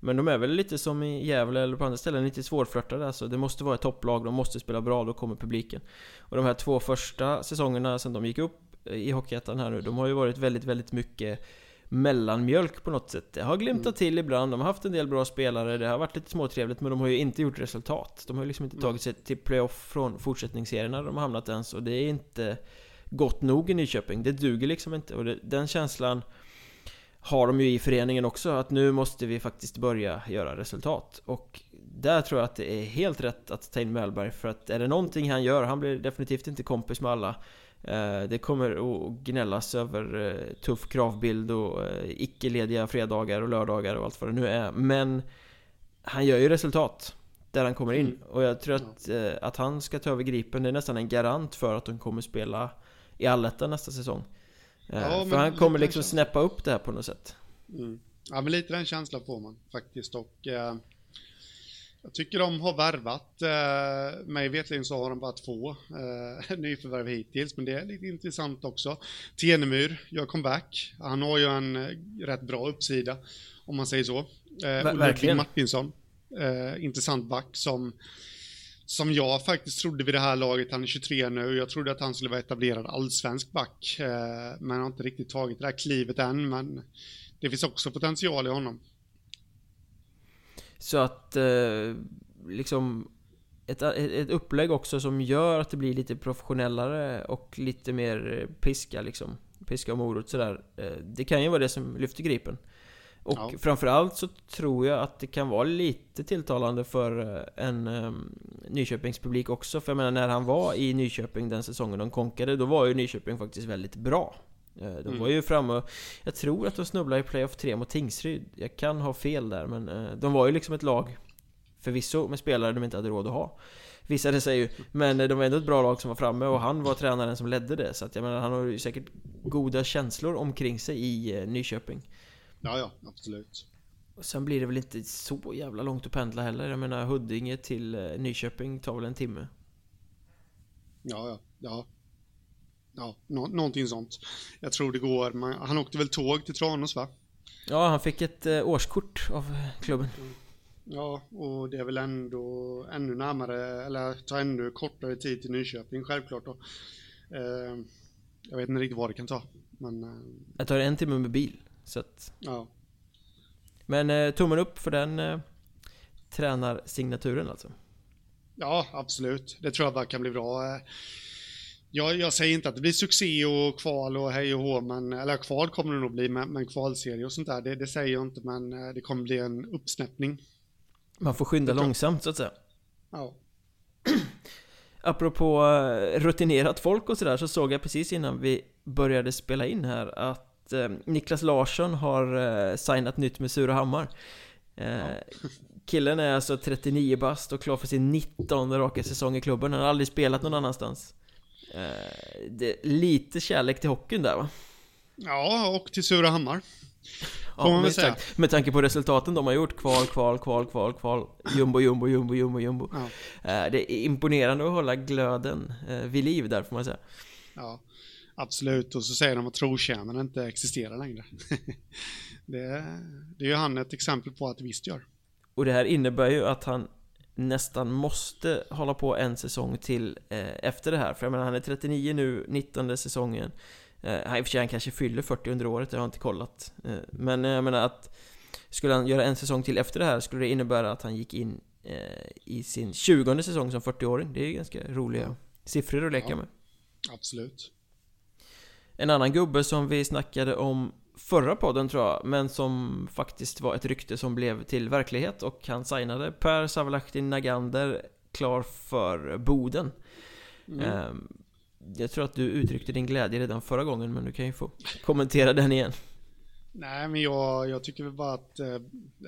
S1: men de är väl lite som i Gävle eller på andra ställen, lite svårflörtade alltså Det måste vara ett topplag, de måste spela bra, då kommer publiken Och de här två första säsongerna sen de gick upp i Hockeyettan här nu, de har ju varit väldigt, väldigt mycket mellanmjölk på något sätt. Det har glimtat mm. till ibland, de har haft en del bra spelare, det har varit lite småtrevligt men de har ju inte gjort resultat. De har ju liksom inte tagit sig till playoff från fortsättningsserierna de har hamnat ens och det är inte gott nog i Nyköping. Det duger liksom inte och det, den känslan har de ju i föreningen också, att nu måste vi faktiskt börja göra resultat. Och där tror jag att det är helt rätt att ta in Mellberg, för att är det någonting han gör, han blir definitivt inte kompis med alla. Eh, det kommer att gnällas över eh, tuff kravbild och eh, icke-lediga fredagar och lördagar och allt vad det nu är. Men Han gör ju resultat Där han kommer in. Mm. och jag tror att, att han ska ta över Gripen Det är nästan en garant för att de kommer spela I Allettan nästa säsong ja, För han kommer liksom snäppa upp det här på något sätt
S2: mm. Ja men lite den känslan får man faktiskt och jag tycker de har värvat. Eh, mig vetligen så har de bara två eh, nyförvärv hittills, men det är lite intressant också. Tenemyr gör comeback. Han har ju en eh, rätt bra uppsida, om man säger så. Eh, Verkligen. Martinsson, eh, intressant back som som jag faktiskt trodde vid det här laget, han är 23 nu, jag trodde att han skulle vara etablerad allsvensk back, eh, men har inte riktigt tagit det där klivet än, men det finns också potential i honom.
S1: Så att eh, liksom ett, ett upplägg också som gör att det blir lite professionellare och lite mer piska liksom Piska och morot sådär eh, Det kan ju vara det som lyfter Gripen och ja. framförallt så tror jag att det kan vara lite tilltalande för eh, en um, Nyköpingspublik också. För jag menar när han var i Nyköping den säsongen de konkade Då var ju Nyköping faktiskt väldigt bra. Eh, de mm. var ju framme Jag tror att de snubblade i playoff 3 mot Tingsryd. Jag kan ha fel där men eh, de var ju liksom ett lag Förvisso med spelare de inte hade råd att ha Visade sig ju. Men de var ändå ett bra lag som var framme och han var tränaren som ledde det. Så att jag menar han har ju säkert goda känslor omkring sig i Nyköping
S2: Ja ja, absolut
S1: och Sen blir det väl inte så jävla långt att pendla heller Jag menar Huddinge till Nyköping tar väl en timme
S2: Ja ja, ja ja, nå någonting sånt. Jag tror det går, man, han åkte väl tåg till Tranås va?
S1: Ja, han fick ett eh, årskort av klubben.
S2: Ja, och det är väl ändå ännu närmare, eller ta ännu kortare tid till Nyköping självklart då. Eh, jag vet inte riktigt vad det kan ta, men... Eh,
S1: jag tar en timme med bil, så att... Ja. Men eh, tummen upp för den eh, tränarsignaturen alltså?
S2: Ja, absolut. Det tror jag bara kan bli bra. Eh, jag, jag säger inte att det blir succé och kval och hej och hå, men, eller kval kommer det nog bli, men, men kvalserie och sånt där, det, det, säger jag inte, men eh, det kommer bli en uppsnäppning.
S1: Man får skynda långsamt så att säga.
S2: Ja.
S1: Apropå eh, rutinerat folk och sådär, så såg jag precis innan vi började spela in här att eh, Niklas Larsson har eh, signat nytt med Surahammar. Eh, ja. killen är alltså 39 bast och klar för sin 19 raka säsong i klubben. Han har aldrig spelat någon annanstans. Lite kärlek till hockeyn där va?
S2: Ja, och till Surahammar.
S1: Ja, man med, med tanke på resultaten de har gjort, kval, kval, kval, kval, kval, jumbo, jumbo, jumbo, jumbo, jumbo. Ja. Det är imponerande att hålla glöden vid liv där får man säga.
S2: Ja, absolut. Och så säger de att trotjänaren inte existerar längre. det, det är ju han ett exempel på att det visst gör.
S1: Och det här innebär ju att han nästan måste hålla på en säsong till eh, efter det här För jag menar han är 39 nu, 19 säsongen eh, I och för sig han kanske fyller 40 under året, det har jag inte kollat eh, Men jag menar att Skulle han göra en säsong till efter det här skulle det innebära att han gick in eh, i sin 20 säsong som 40-åring. Det är ganska roliga ja. siffror att leka ja, med.
S2: Absolut.
S1: En annan gubbe som vi snackade om förra podden tror jag, men som faktiskt var ett rykte som blev till verklighet och han signade Per Savalahti Nagander klar för Boden. Mm. Ehm, jag tror att du uttryckte din glädje redan förra gången, men du kan ju få kommentera den igen.
S2: Nej, men jag, jag tycker väl bara att eh,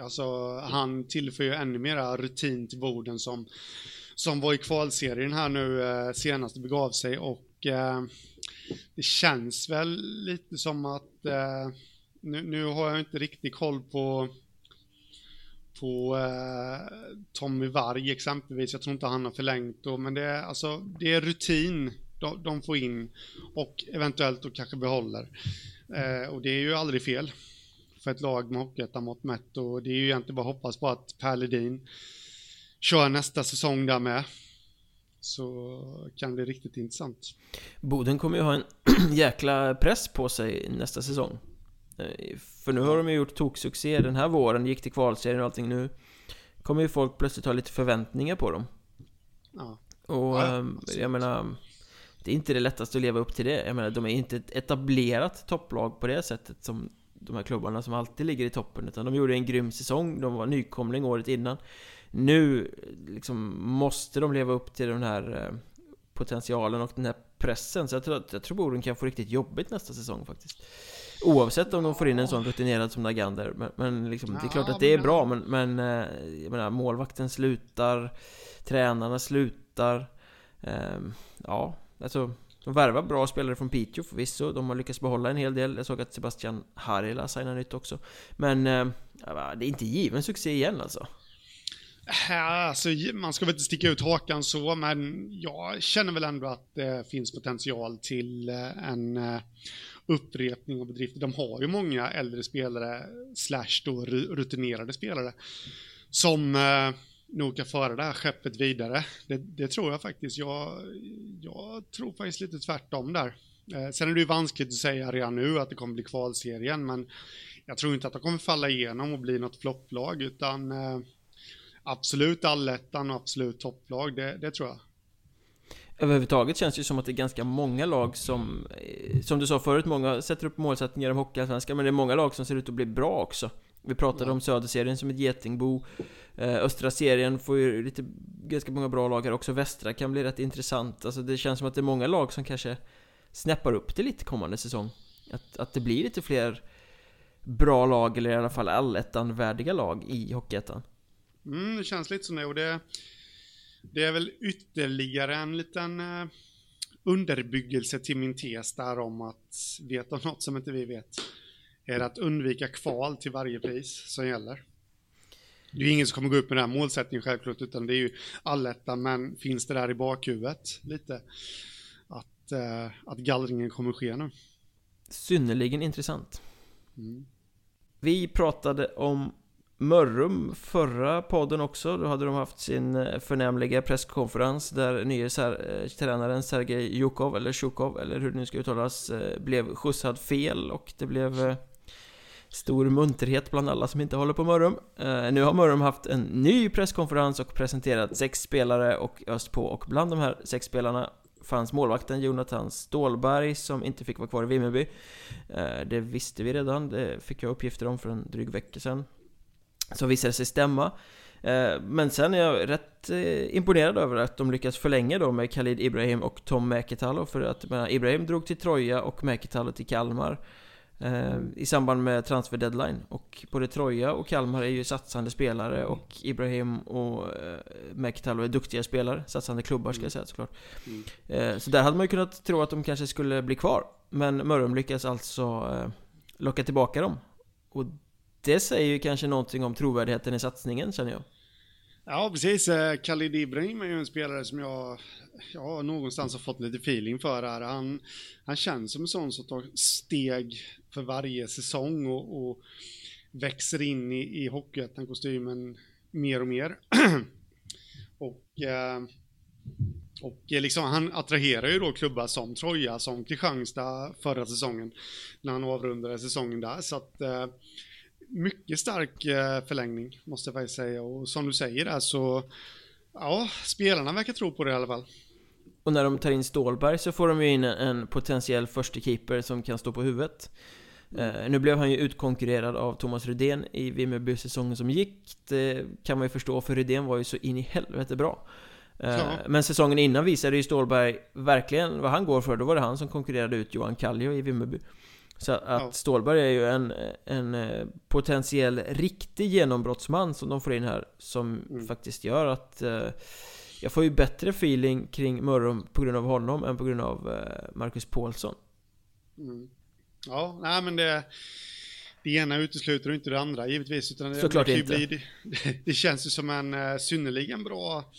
S2: alltså, han tillför ju ännu mera rutin till Boden som, som var i kvalserien här nu eh, senast det begav sig och eh, det känns väl lite som att eh, nu, nu, har jag inte riktigt koll på på eh, Tommy Varg exempelvis. Jag tror inte han har förlängt då, men det är alltså det är rutin de, de får in och eventuellt då kanske behåller. Eh, och det är ju aldrig fel för ett lag med Hockeyettan-mått mätt och det är ju egentligen bara att hoppas på att Per Ledin kör nästa säsong där med. Så kan det bli riktigt intressant.
S1: Boden kommer ju ha en jäkla press på sig nästa säsong. Eh, för nu har de ju gjort toksuccé den här våren, gick till kvalserien och allting nu. Kommer ju folk plötsligt ha lite förväntningar på dem. Ja. Och ja, ehm, jag menar Det är inte det lättaste att leva upp till det Jag menar de är inte ett etablerat topplag på det sättet som De här klubbarna som alltid ligger i toppen Utan de gjorde en grym säsong De var nykomling året innan Nu liksom måste de leva upp till den här eh, Potentialen och den här pressen. Så jag tror jag tror Boden kan få riktigt jobbigt nästa säsong faktiskt. Oavsett om de får in en sån rutinerad som Nagander. Men, men liksom, det är klart att det är bra men, men eh, jag menar, målvakten slutar Tränarna slutar ehm, Ja, alltså de värvar bra spelare från Piteå förvisso. De har lyckats behålla en hel del. Jag såg att Sebastian Harila signar nytt också. Men eh, det är inte given succé igen alltså Äh,
S2: alltså, man ska väl inte sticka ut hakan så, men jag känner väl ändå att det finns potential till eh, en eh, upprepning av bedrift. De har ju många äldre spelare, slash då rutinerade spelare, som eh, nog kan föra det här skeppet vidare. Det, det tror jag faktiskt. Jag, jag, tror faktiskt lite tvärtom där. Eh, sen är det ju vanskligt att säga redan nu att det kommer bli kvalserien, men jag tror inte att de kommer falla igenom och bli något flopplag, utan eh, absolut allettan och absolut topplag, det, det tror jag.
S1: Överhuvudtaget känns det ju som att det är ganska många lag som eh, Som du sa förut, många sätter upp målsättningar om Hockeyallsvenskan Men det är många lag som ser ut att bli bra också. Vi pratade ja. om Söderserien som ett getingbo. Eh, Östra serien får ju lite Ganska många bra lag här också. Västra kan bli rätt intressant. Alltså det känns som att det är många lag som kanske Snäppar upp det lite kommande säsong. Att, att det blir lite fler Bra lag, eller i alla fall allettan-värdiga lag i Hockeyettan
S2: Mm, det känns lite det och det det är väl ytterligare en liten uh, underbyggelse till min tes där om att veta något som inte vi vet. Är att undvika kval till varje pris som gäller. Det är ingen som kommer gå upp med den här målsättningen självklart, utan det är ju allettan, men finns det där i bakhuvudet lite? Att, uh, att gallringen kommer ske nu.
S1: Synnerligen intressant. Mm. Vi pratade om Mörrum förra podden också, då hade de haft sin eh, förnämliga presskonferens där nye ser- eh, tränaren Sergej Jukov, eller Shukov, eller hur det nu ska uttalas, eh, blev skjutsad fel och det blev stor munterhet bland alla som inte håller på Mörrum. Nu har Mörrum haft en ny presskonferens och presenterat sex spelare och öst på och bland de här sex spelarna fanns målvakten Jonathan Stålberg som inte fick vara kvar i Vimmerby. Det visste vi redan, det fick jag uppgifter om för en dryg vecka sedan. Som visade sig stämma. Eh, Men sen är jag rätt eh, imponerad över att de lyckas förlänga då med Khalid Ibrahim och Tom Mäkitalo För att menar, Ibrahim drog till Troja och Mäkitalo till Kalmar eh, I samband med transfer deadline. Och både Troja och Kalmar är ju satsande spelare och Ibrahim och Mäkitalo är duktiga spelare Satsande klubbar ska jag säga såklart. Mm. Så där hade man ju kunnat tro att de kanske skulle bli kvar. Men Mörrum lyckas alltså locka tillbaka dem. Och det säger ju kanske någonting om trovärdigheten i satsningen känner jag.
S2: Ja, precis. Eh, Khalid Ibrahim är ju en spelare som jag, jag någonstans har fått lite feeling för här. Han, han känns som en sån som tar steg för varje säsong och, och växer in i, i Hockeyettan-kostymen mer och mer. och, eh, och liksom, han attraherar ju då klubbar som Troja, som Kristianstad förra säsongen, när han avrundade säsongen där. Så att eh, mycket stark eh, förlängning, måste jag faktiskt säga. Och som du säger där så, ja, spelarna verkar tro på det i alla fall.
S1: Och när de tar in Stålberg så får de ju in en potentiell första keeper som kan stå på huvudet. Uh, nu blev han ju utkonkurrerad av Thomas Rydén i Vimmerby säsongen som gick Det kan man ju förstå för Rydén var ju så in i helvete bra uh, ja. Men säsongen innan visade ju Stålberg verkligen vad han går för Då var det han som konkurrerade ut Johan Kallio i Vimmerby Så att ja. Stålberg är ju en, en eh, potentiell riktig genombrottsman som de får in här Som mm. faktiskt gör att uh, jag får ju bättre feeling kring Mörrum på grund av honom än på grund av Marcus Paulsson
S2: mm. Ja, nej men det, det ena utesluter inte det andra givetvis. Utan det,
S1: Såklart
S2: det,
S1: inte. Bli,
S2: det, det, känns ju som en uh, synnerligen bra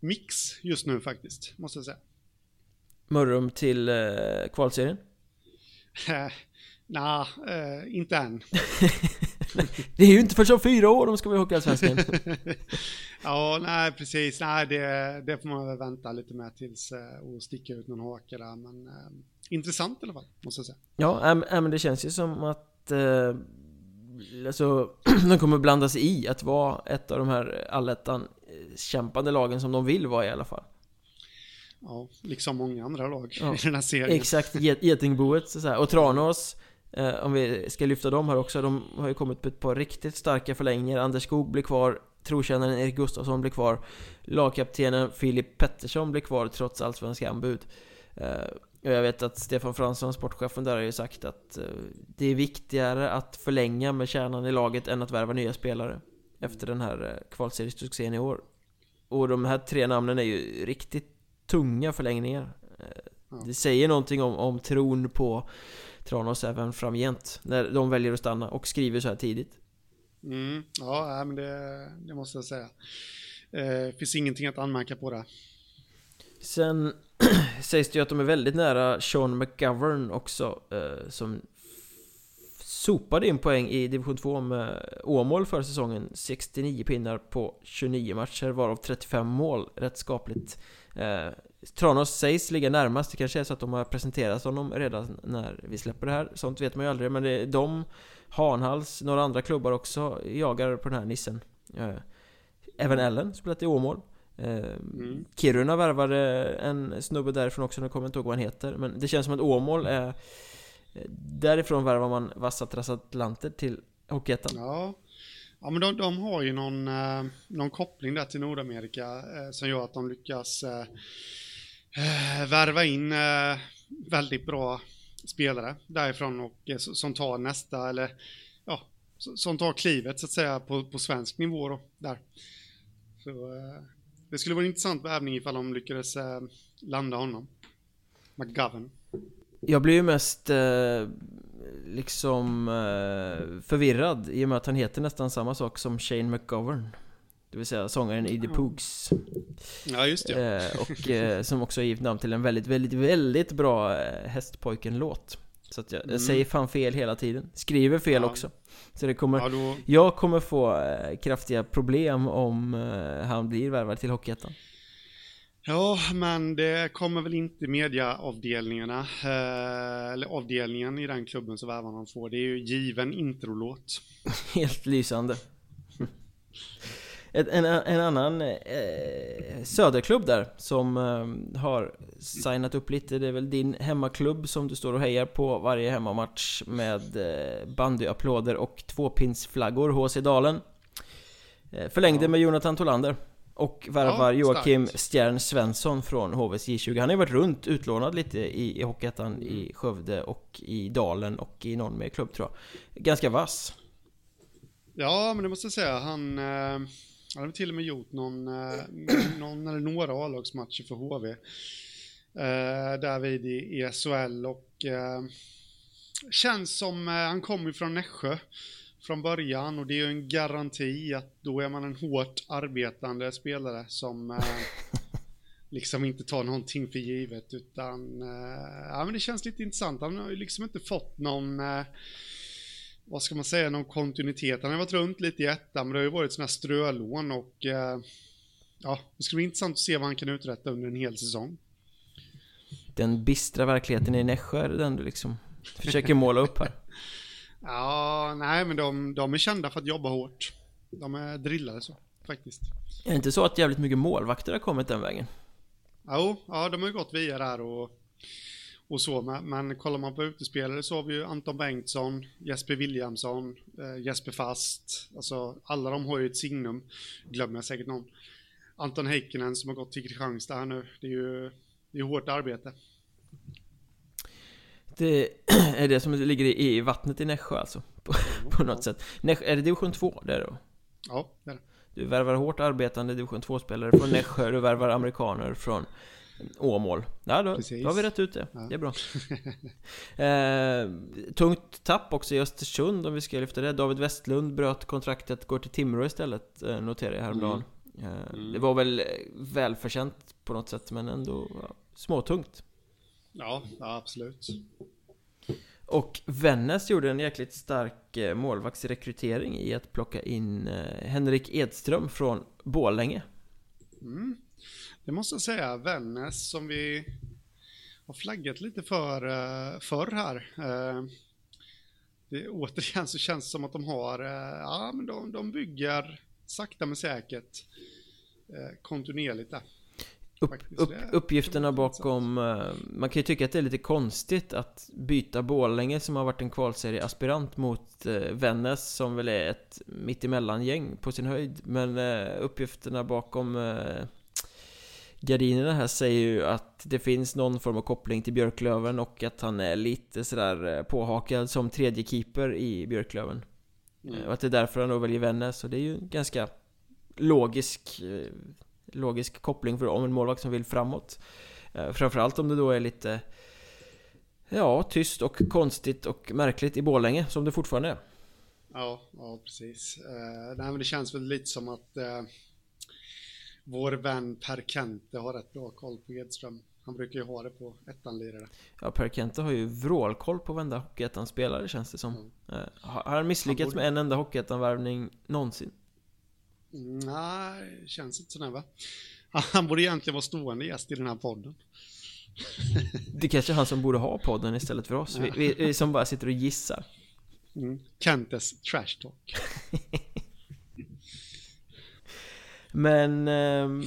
S2: mix just nu faktiskt, måste jag säga.
S1: Mörrum till uh, kvalserien?
S2: Nej, uh, inte än.
S1: det är ju inte förrän om fyra år de ska vara i Hockeyallsvenskan.
S2: ja, nej precis. Nej, det, det får man väl vänta lite med tills uh, och sticka ut någon hake där. Men uh, intressant i alla fall, måste jag säga.
S1: Ja, äh, men det känns ju som att uh, alltså, de kommer blanda sig i att vara ett av de här allettan kämpande lagen som de vill vara i alla fall.
S2: Ja, liksom många andra lag ja. i den här serien.
S1: Exakt, Getingboet så här. och Tranås Eh, om vi ska lyfta dem här också, de har ju kommit på ett par riktigt starka förlängningar. Anders Skog blir kvar, trotjänaren Erik Gustafsson blir kvar Lagkaptenen Filip Pettersson blir kvar trots allsvenska anbud. Eh, och jag vet att Stefan Fransson, sportchefen där, har ju sagt att eh, det är viktigare att förlänga med kärnan i laget än att värva nya spelare Efter den här eh, kvalseriesuccén i år. Och de här tre namnen är ju riktigt tunga förlängningar. Det säger någonting om, om tron på Tranås även framgent När de väljer att stanna och skriver så här tidigt.
S2: Mm, Ja, men det, det, måste jag säga. Eh, Finns ingenting att anmärka på det
S1: Sen sägs det ju att de är väldigt nära Sean McGovern också eh, Som sopade in poäng i division 2 med Åmål förra säsongen. 69 pinnar på 29 matcher varav 35 mål Rätt skapligt. Eh, Tranås sägs ligga närmast, det kanske är så att de har presenterat honom redan när vi släpper det här. Sånt vet man ju aldrig, men det är de, Hanhals, några andra klubbar också jagar på den här nissen. Eh, Även Ellen spelat i Åmål. Eh, mm. Kiruna värvade en snubbe därifrån också, nu kommer jag inte ihåg vad han heter. Men det känns som att Åmål är Därifrån värvar man vassa transatlanter till Hockeyettan.
S2: Ja. Ja men de, de har ju någon, eh, någon koppling där till Nordamerika eh, som gör att de lyckas eh, Eh, värva in eh, väldigt bra spelare därifrån och eh, som tar nästa eller ja, som tar klivet så att säga på, på svensk nivå då, där. Så eh, det skulle vara en intressant värvning ifall de lyckades eh, landa honom. McGovern.
S1: Jag blir ju mest eh, liksom eh, förvirrad i och med att han heter nästan samma sak som Shane McGovern. Det vill säga sångaren i The Poogs
S2: Ja just det
S1: eh, Och eh, som också har givit namn till en väldigt, väldigt, väldigt bra eh, Hästpojken-låt Så att jag, mm. jag, säger fan fel hela tiden Skriver fel ja. också Så det kommer, ja, då... jag kommer få eh, kraftiga problem om eh, han blir värvad till Hockeyettan
S2: Ja, men det kommer väl inte mediaavdelningarna, eh, eller avdelningen i den klubben så värvar man får. Det är ju given introlåt.
S1: Helt lysande. Ett, en, en annan eh, söderklubb där som eh, har signat upp lite, det är väl din hemmaklubb som du står och hejar på varje hemmamatch med eh, bandyapplåder och tvåpinsflaggor, HC Dalen. Eh, förlängde ja. med Jonathan Tolander. Och värvar ja, Joakim Stjärn Svensson från HVs J20 Han har ju varit runt utlånad lite i, i Hockeyettan i Skövde och i Dalen och i någon mer klubb tror jag Ganska vass
S2: Ja men det måste jag säga, han eh, han har till och med gjort någon, eh, någon eller några A-lagsmatcher för HV. Eh, därvid i SHL och eh, känns som, han kommer från Nässjö från början och det är ju en garanti att då är man en hårt arbetande spelare som liksom inte tar någonting för givet utan ja men det känns lite intressant. Han har ju liksom inte fått någon vad ska man säga, någon kontinuitet. Han har varit runt lite i ettan, men det har ju varit sådana här strölån och eh, ja, det skulle bli intressant att se vad han kan uträtta under en hel säsong.
S1: Den bistra verkligheten i Nässjö är den du liksom försöker måla upp här.
S2: Ja, nej men de, de är kända för att jobba hårt. De är drillade så, faktiskt.
S1: Är det inte så att jävligt mycket målvakter har kommit den vägen?
S2: Jo, ja de har ju gått via där och, och så. Men, men kollar man på utespelare så har vi ju Anton Bengtsson, Jesper Williamson, eh, Jesper Fast. Alltså alla de har ju ett signum. Glömmer jag säkert någon. Anton Heikkinen som har gått till Kristianstad här nu. Det är ju det är hårt arbete.
S1: Det är det som ligger i vattnet i Nässjö alltså? På, på något sätt. Nässjö, är det division 2 det är då?
S2: Ja, det är det.
S1: Du värvar hårt arbetande division 2-spelare från Nässjö, du värvar amerikaner från Åmål. Ja, då, då har vi rätt ut det. Ja. Det är bra. eh, tungt tapp också i Östersund om vi ska lyfta det. David Westlund bröt kontraktet, går till Timrå istället, eh, noterar jag häromdagen. Mm. Eh, mm. Det var väl välförtjänt på något sätt, men ändå ja, småtungt.
S2: Ja, ja, absolut.
S1: Och Vännäs gjorde en jäkligt stark eh, målvaktsrekrytering i att plocka in eh, Henrik Edström från Bålänge.
S2: Mm. Det måste jag säga, Vännäs som vi har flaggat lite för eh, förr här. Det, återigen så känns det som att de har, ja men de, de bygger sakta men säkert kontinuerligt där.
S1: Upp, upp, uppgifterna bakom... Eh, man kan ju tycka att det är lite konstigt att byta Borlänge som har varit en kvalserieaspirant mot Vännäs som väl är ett mittemellan-gäng på sin höjd. Men uppgifterna bakom gardinerna här säger ju att det finns någon form av koppling till Björklöven och att han är lite sådär påhakad som tredje keeper i Björklöven. Mm. Och att det är därför han då väljer Vännäs och det är ju ganska logisk logisk koppling för om en målvakt som vill framåt. Eh, framförallt om det då är lite Ja, tyst och konstigt och märkligt i Bålänge som det fortfarande är.
S2: Ja, ja precis. Uh, nej, men det känns väl lite som att uh, vår vän Per Kente har rätt bra koll på Edström. Han brukar ju ha det på ettan-lirare.
S1: Ja, Per Kente har ju vrålkoll på varenda Hockeyettan-spelare känns det som. Mm. Uh, har han misslyckats han borde... med en enda Hockeyettan-värvning någonsin?
S2: Nej, känns inte sådär va? Han borde egentligen vara stående gäst i den här podden.
S1: Det är kanske är han som borde ha podden istället för oss. Vi, vi, vi som bara sitter och gissar.
S2: Mm. Kentes trash talk.
S1: Men, ehm,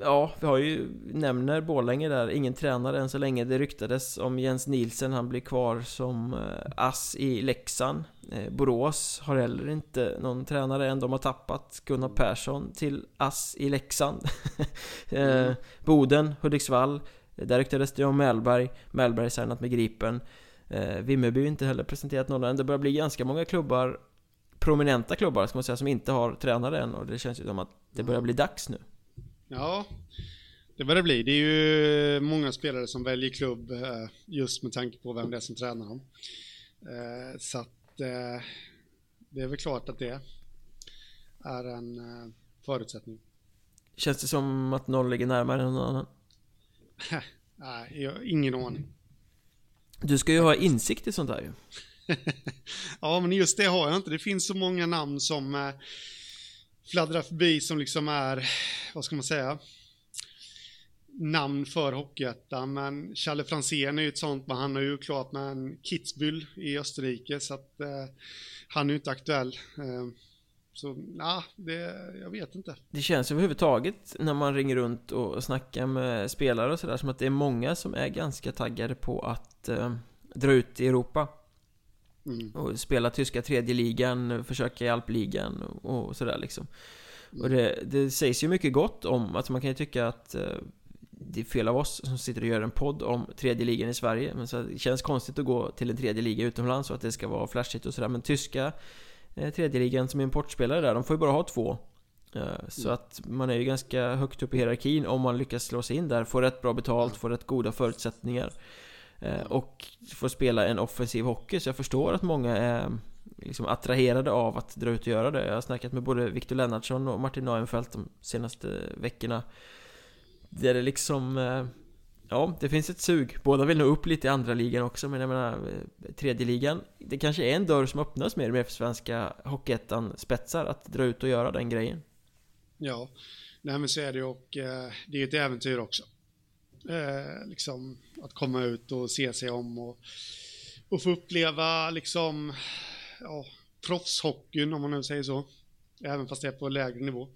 S1: ja, vi har ju, nämner Borlänge där, ingen tränare än så länge. Det ryktades om Jens Nielsen, han blir kvar som eh, ass i Leksand. Eh, Borås har heller inte någon tränare än, de har tappat Gunnar Persson till ass i Leksand. mm. Boden, Hudiksvall, där ryktades det om Mellberg, Mellberg signat med Gripen. Vimmerby inte heller presenterat någon än. Det börjar bli ganska många klubbar prominenta klubbar ska man säga som inte har tränare än och det känns ju som att det börjar bli dags nu.
S2: Ja, det börjar bli. Det är ju många spelare som väljer klubb eh, just med tanke på vem det är som tränar dem. Eh, så att eh, det är väl klart att det är en förutsättning.
S1: Känns det som att någon ligger närmare än någon annan?
S2: Nej, jag har ingen aning.
S1: Du ska ju ha insikt i sånt här ju.
S2: ja, men just det har jag inte. Det finns så många namn som eh, fladdrar förbi som liksom är, vad ska man säga, namn för Hockeyettan. Men Challe Franzén är ju ett sånt, men han har ju klart med en Kitzbühel i Österrike, så att eh, han är ju inte aktuell. Eh, så ja, det, jag vet inte.
S1: Det känns överhuvudtaget när man ringer runt och snackar med spelare och sådär som att det är många som är ganska taggade på att eh, dra ut i Europa. Mm. Och spela tyska tredje ligan, försöka i alpligan och, sådär liksom. Och det, det sägs ju mycket gott om, alltså man kan ju tycka att eh, det är fel av oss som sitter och gör en podd om tredje ligan i Sverige. Men så det känns konstigt att gå till en tredje liga utomlands och att det ska vara flashigt och sådär. Men tyska eh, tredje ligan som importspelare där, de får ju bara ha två. Eh, så mm. att man är ju ganska högt upp i hierarkin om man lyckas slå sig in där, får rätt bra betalt, får rätt goda förutsättningar. Eh, och får spela en offensiv hockey, så jag förstår att många är liksom attraherade av att dra ut och göra det. Jag har snackat med både Victor Lennartsson och Martin Neuenfeldt de senaste veckorna. Där det liksom... Eh, ja, det finns ett sug. Båda vill nå upp lite i andra ligan också, men jag menar eh, tredje ligan Det kanske är en dörr som öppnas mer och mer för svenska Hockeyettan spetsar att dra ut och göra den grejen.
S2: Ja, nej men så är det och eh, det är ju ett äventyr också. Eh, liksom att komma ut och se sig om och, och få uppleva liksom ja, proffshockeyn, om man nu säger så, även fast det är på lägre nivå,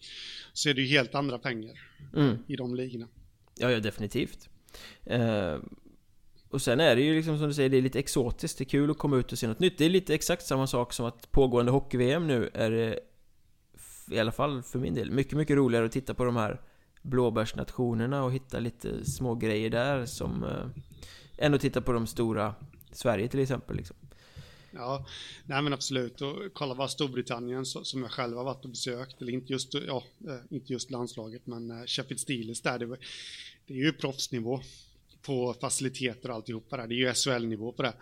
S2: så är det ju helt andra pengar
S1: Mm.
S2: i de ligorna.
S1: Ja, ja definitivt. Eh, och sen är det ju liksom som du säger, det är lite exotiskt. Det är kul att komma ut och se något nytt. Det är lite exakt samma sak som att pågående hockey-VM nu är f- i alla fall för min del, mycket, mycket roligare att titta på de här blåbärsnationerna och hitta lite små grejer där som eh, ändå än att titta på de stora Sverige till exempel liksom.
S2: Ja, nej men absolut. Och kolla bara Storbritannien som jag själv har varit och besökt, eller inte just, ja, eh, inte just landslaget, men eh, Sheffield Steelers där, det, var- det är ju proffsnivå på faciliteter och alltihopa där. Det är ju SHL-nivå på det.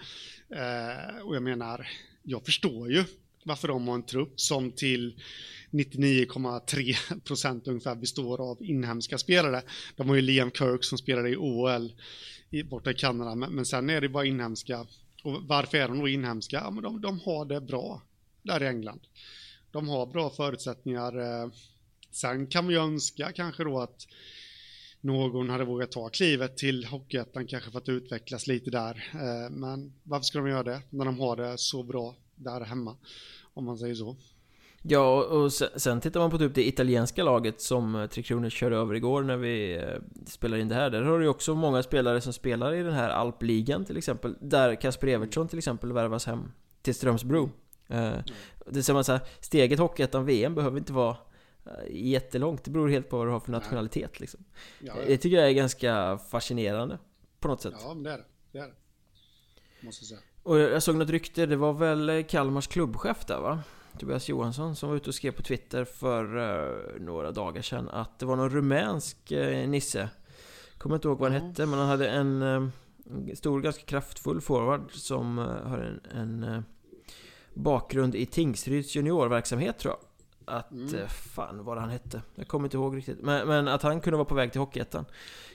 S2: Och jag menar, jag förstår ju varför de har en trupp som till 99,3 procent ungefär består av inhemska spelare. De har ju Liam Kirk som spelade i OL i, borta i Kanada, men, men sen är det bara inhemska. Och varför är de då inhemska? Ja, men de, de har det bra där i England. De har bra förutsättningar. Eh, sen kan man ju önska kanske då att någon hade vågat ta klivet till Hockeyettan kanske för att utvecklas lite där. Eh, men varför ska de göra det när de har det så bra där hemma? Om man säger så.
S1: Ja, och sen, tittar man på typ det italienska laget som eh, Tre Kronor körde över igår när vi eh, spelade in det här. Där har du ju också många spelare som spelar i den här alpligan till exempel. Där Kasper Evertsson till exempel värvas hem till Strömsbro. Eh, det som att säga, steget Hockeyettan-VM behöver inte vara jättelångt. Det beror helt på vad du har för nationalitet liksom.
S2: Ja,
S1: Det tycker jag är ganska fascinerande på något sätt.
S2: ja men det är det. Det är det. Måste jag säga.
S1: Och jag såg något rykte, det var väl Kalmars klubbchef där va? Tobias Johansson som var ute och skrev på Twitter för eh, några dagar sedan att det var någon rumänsk eh, nisse Kommer inte ihåg vad han hette men han hade en eh, stor, ganska kraftfull forward som har en, en bakgrund i Tingsryds juniorverksamhet tror jag. Att,
S2: Mm.
S1: eh, fan vad han hette. Jag kommer inte ihåg riktigt. Men, men att han kunde vara på väg till Hockeyettan.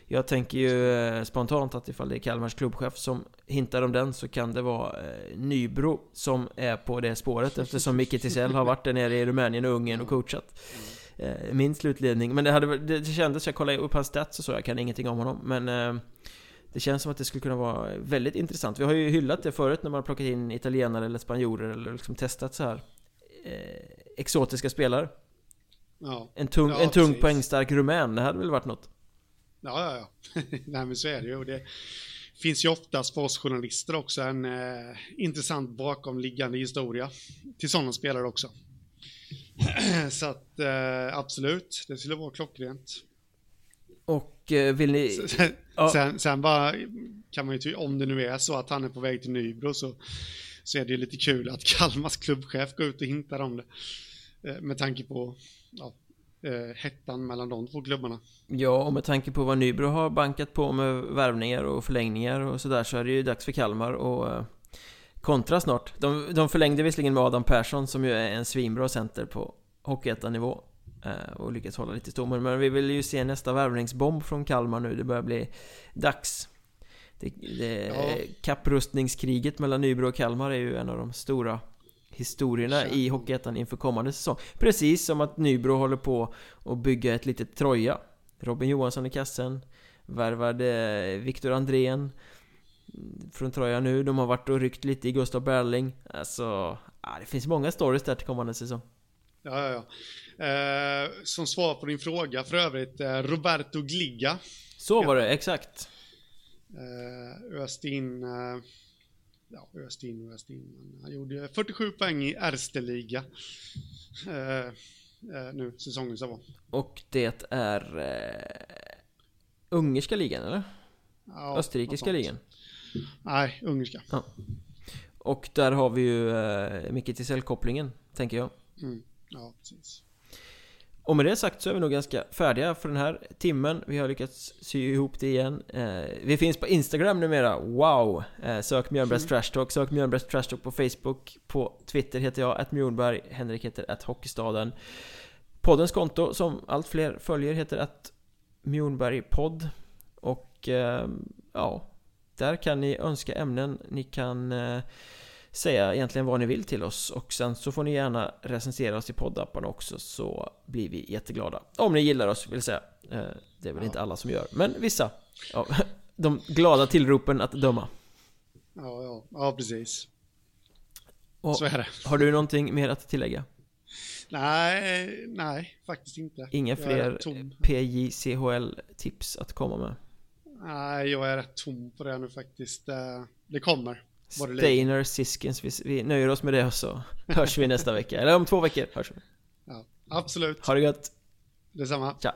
S1: Jag tänker ju eh, spontant att ifall det är Kalmars klubbchef som hintar om den så kan det vara eh, Nybro som är på det spåret eftersom Micke Tisell har varit där nere i Rumänien och Ungern och coachat. Eh, min slutledning. Men det, hade, det, kändes, jag kollade upp hans stats och så, jag kan ingenting om honom. Men det känns som att det skulle kunna vara väldigt intressant. Vi har ju hyllat det förut när man har plockat in italienare eller spanjorer eller liksom testat så här exotiska spelare.
S2: Ja,
S1: En tung,
S2: Ja,
S1: en tung
S2: precis.
S1: poängstark rumän, det hade väl varit något?
S2: ja, ja. ja. Nej, men så är det ju. Det finns ju oftast för oss journalister också en eh, intressant bakomliggande historia till sådana spelare också. så att eh, absolut, det skulle vara klockrent.
S1: Och eh, vill ni...
S2: Sen,
S1: Ja.
S2: sen, sen bara kan man ju, om det nu är så att han är på väg till Nybro så, så är det ju lite kul att Kalmars klubbchef går ut och hintar om det. Eh, Med tanke på ja, eh, hettan mellan de två klubbarna.
S1: Ja, och med tanke på vad Nybro har bankat på med värvningar och förlängningar och sådär så är det ju dags för Kalmar och eh, kontra snart. De, de förlängde visserligen med Adam Persson som ju är en svinbra center på Hockeyettan-nivå och lyckats hålla lite stommar. Men vi vill ju se nästa värvningsbomb från Kalmar nu. Det börjar bli dags. Det, det,
S2: Ja.
S1: Kapprustningskriget mellan Nybro och Kalmar är ju en av de stora historierna i Hockeyettan inför kommande säsong. Precis som att Nybro håller på att bygga ett litet Troja. Robin Johansson i kassen. Värvade Viktor Andrén från Troja nu. De har varit och ryckt lite i Gustav Berling. Alltså, det finns många stories där till kommande säsong.
S2: Ja, ja, ja. Eh, som svar på din fråga för övrigt, eh, Roberto Gliga
S1: Så var det, exakt.
S2: eh, öste in, eh, ja, öste in och öste in, men han gjorde 47 poäng i Erste Liga eh, eh, nu säsongen som var.
S1: Och det är... Eh, ungerska ligan, eller?
S2: Ja,
S1: Österrikiska ligan.
S2: Nej, ungerska.
S1: Och där har vi ju eh, Micke Tisell-kopplingen, tänker jag.
S2: Mm. Ja, precis.
S1: Och med det sagt så är vi nog ganska färdiga för den här timmen. Vi har lyckats sy ihop det igen. Eh, vi finns på Instagram numera. Wow! Eh, sök Mjölnbergs Trash Talk. Sök Mjölnbergs Trash Talk på Facebook. På Twitter heter jag att Mjolberg. Henrik heter att Hockeystaden. Poddens konto som allt fler följer heter att Mjolbergpodd. Och eh, ja, där kan ni önska ämnen. Ni kan eh, säga egentligen vad ni vill till oss och sen så får ni gärna recensera oss i poddappen också så blir vi jätteglada. Om ni gillar oss vill säga. Eh, Det är väl
S2: Ja.
S1: inte alla som gör, men vissa. Ja, de glada tillropen att döma.
S2: Ja, ja, ja, precis.
S1: Och
S2: Så är det.
S1: har du någonting mer att tillägga?
S2: Nej, nej, faktiskt inte.
S1: Inga
S2: Jag
S1: fler. PJCHL-tips att komma med?
S2: Nej, jag är rätt tom på det nu faktiskt. Eh, Det kommer.
S1: Steiner, Siskins, vi, vi nöjer oss med det och så hörs vi nästa vecka. Eller om två veckor hörs vi.
S2: Ja, absolut.
S1: Ha det gött,
S2: Detsamma.
S1: tja!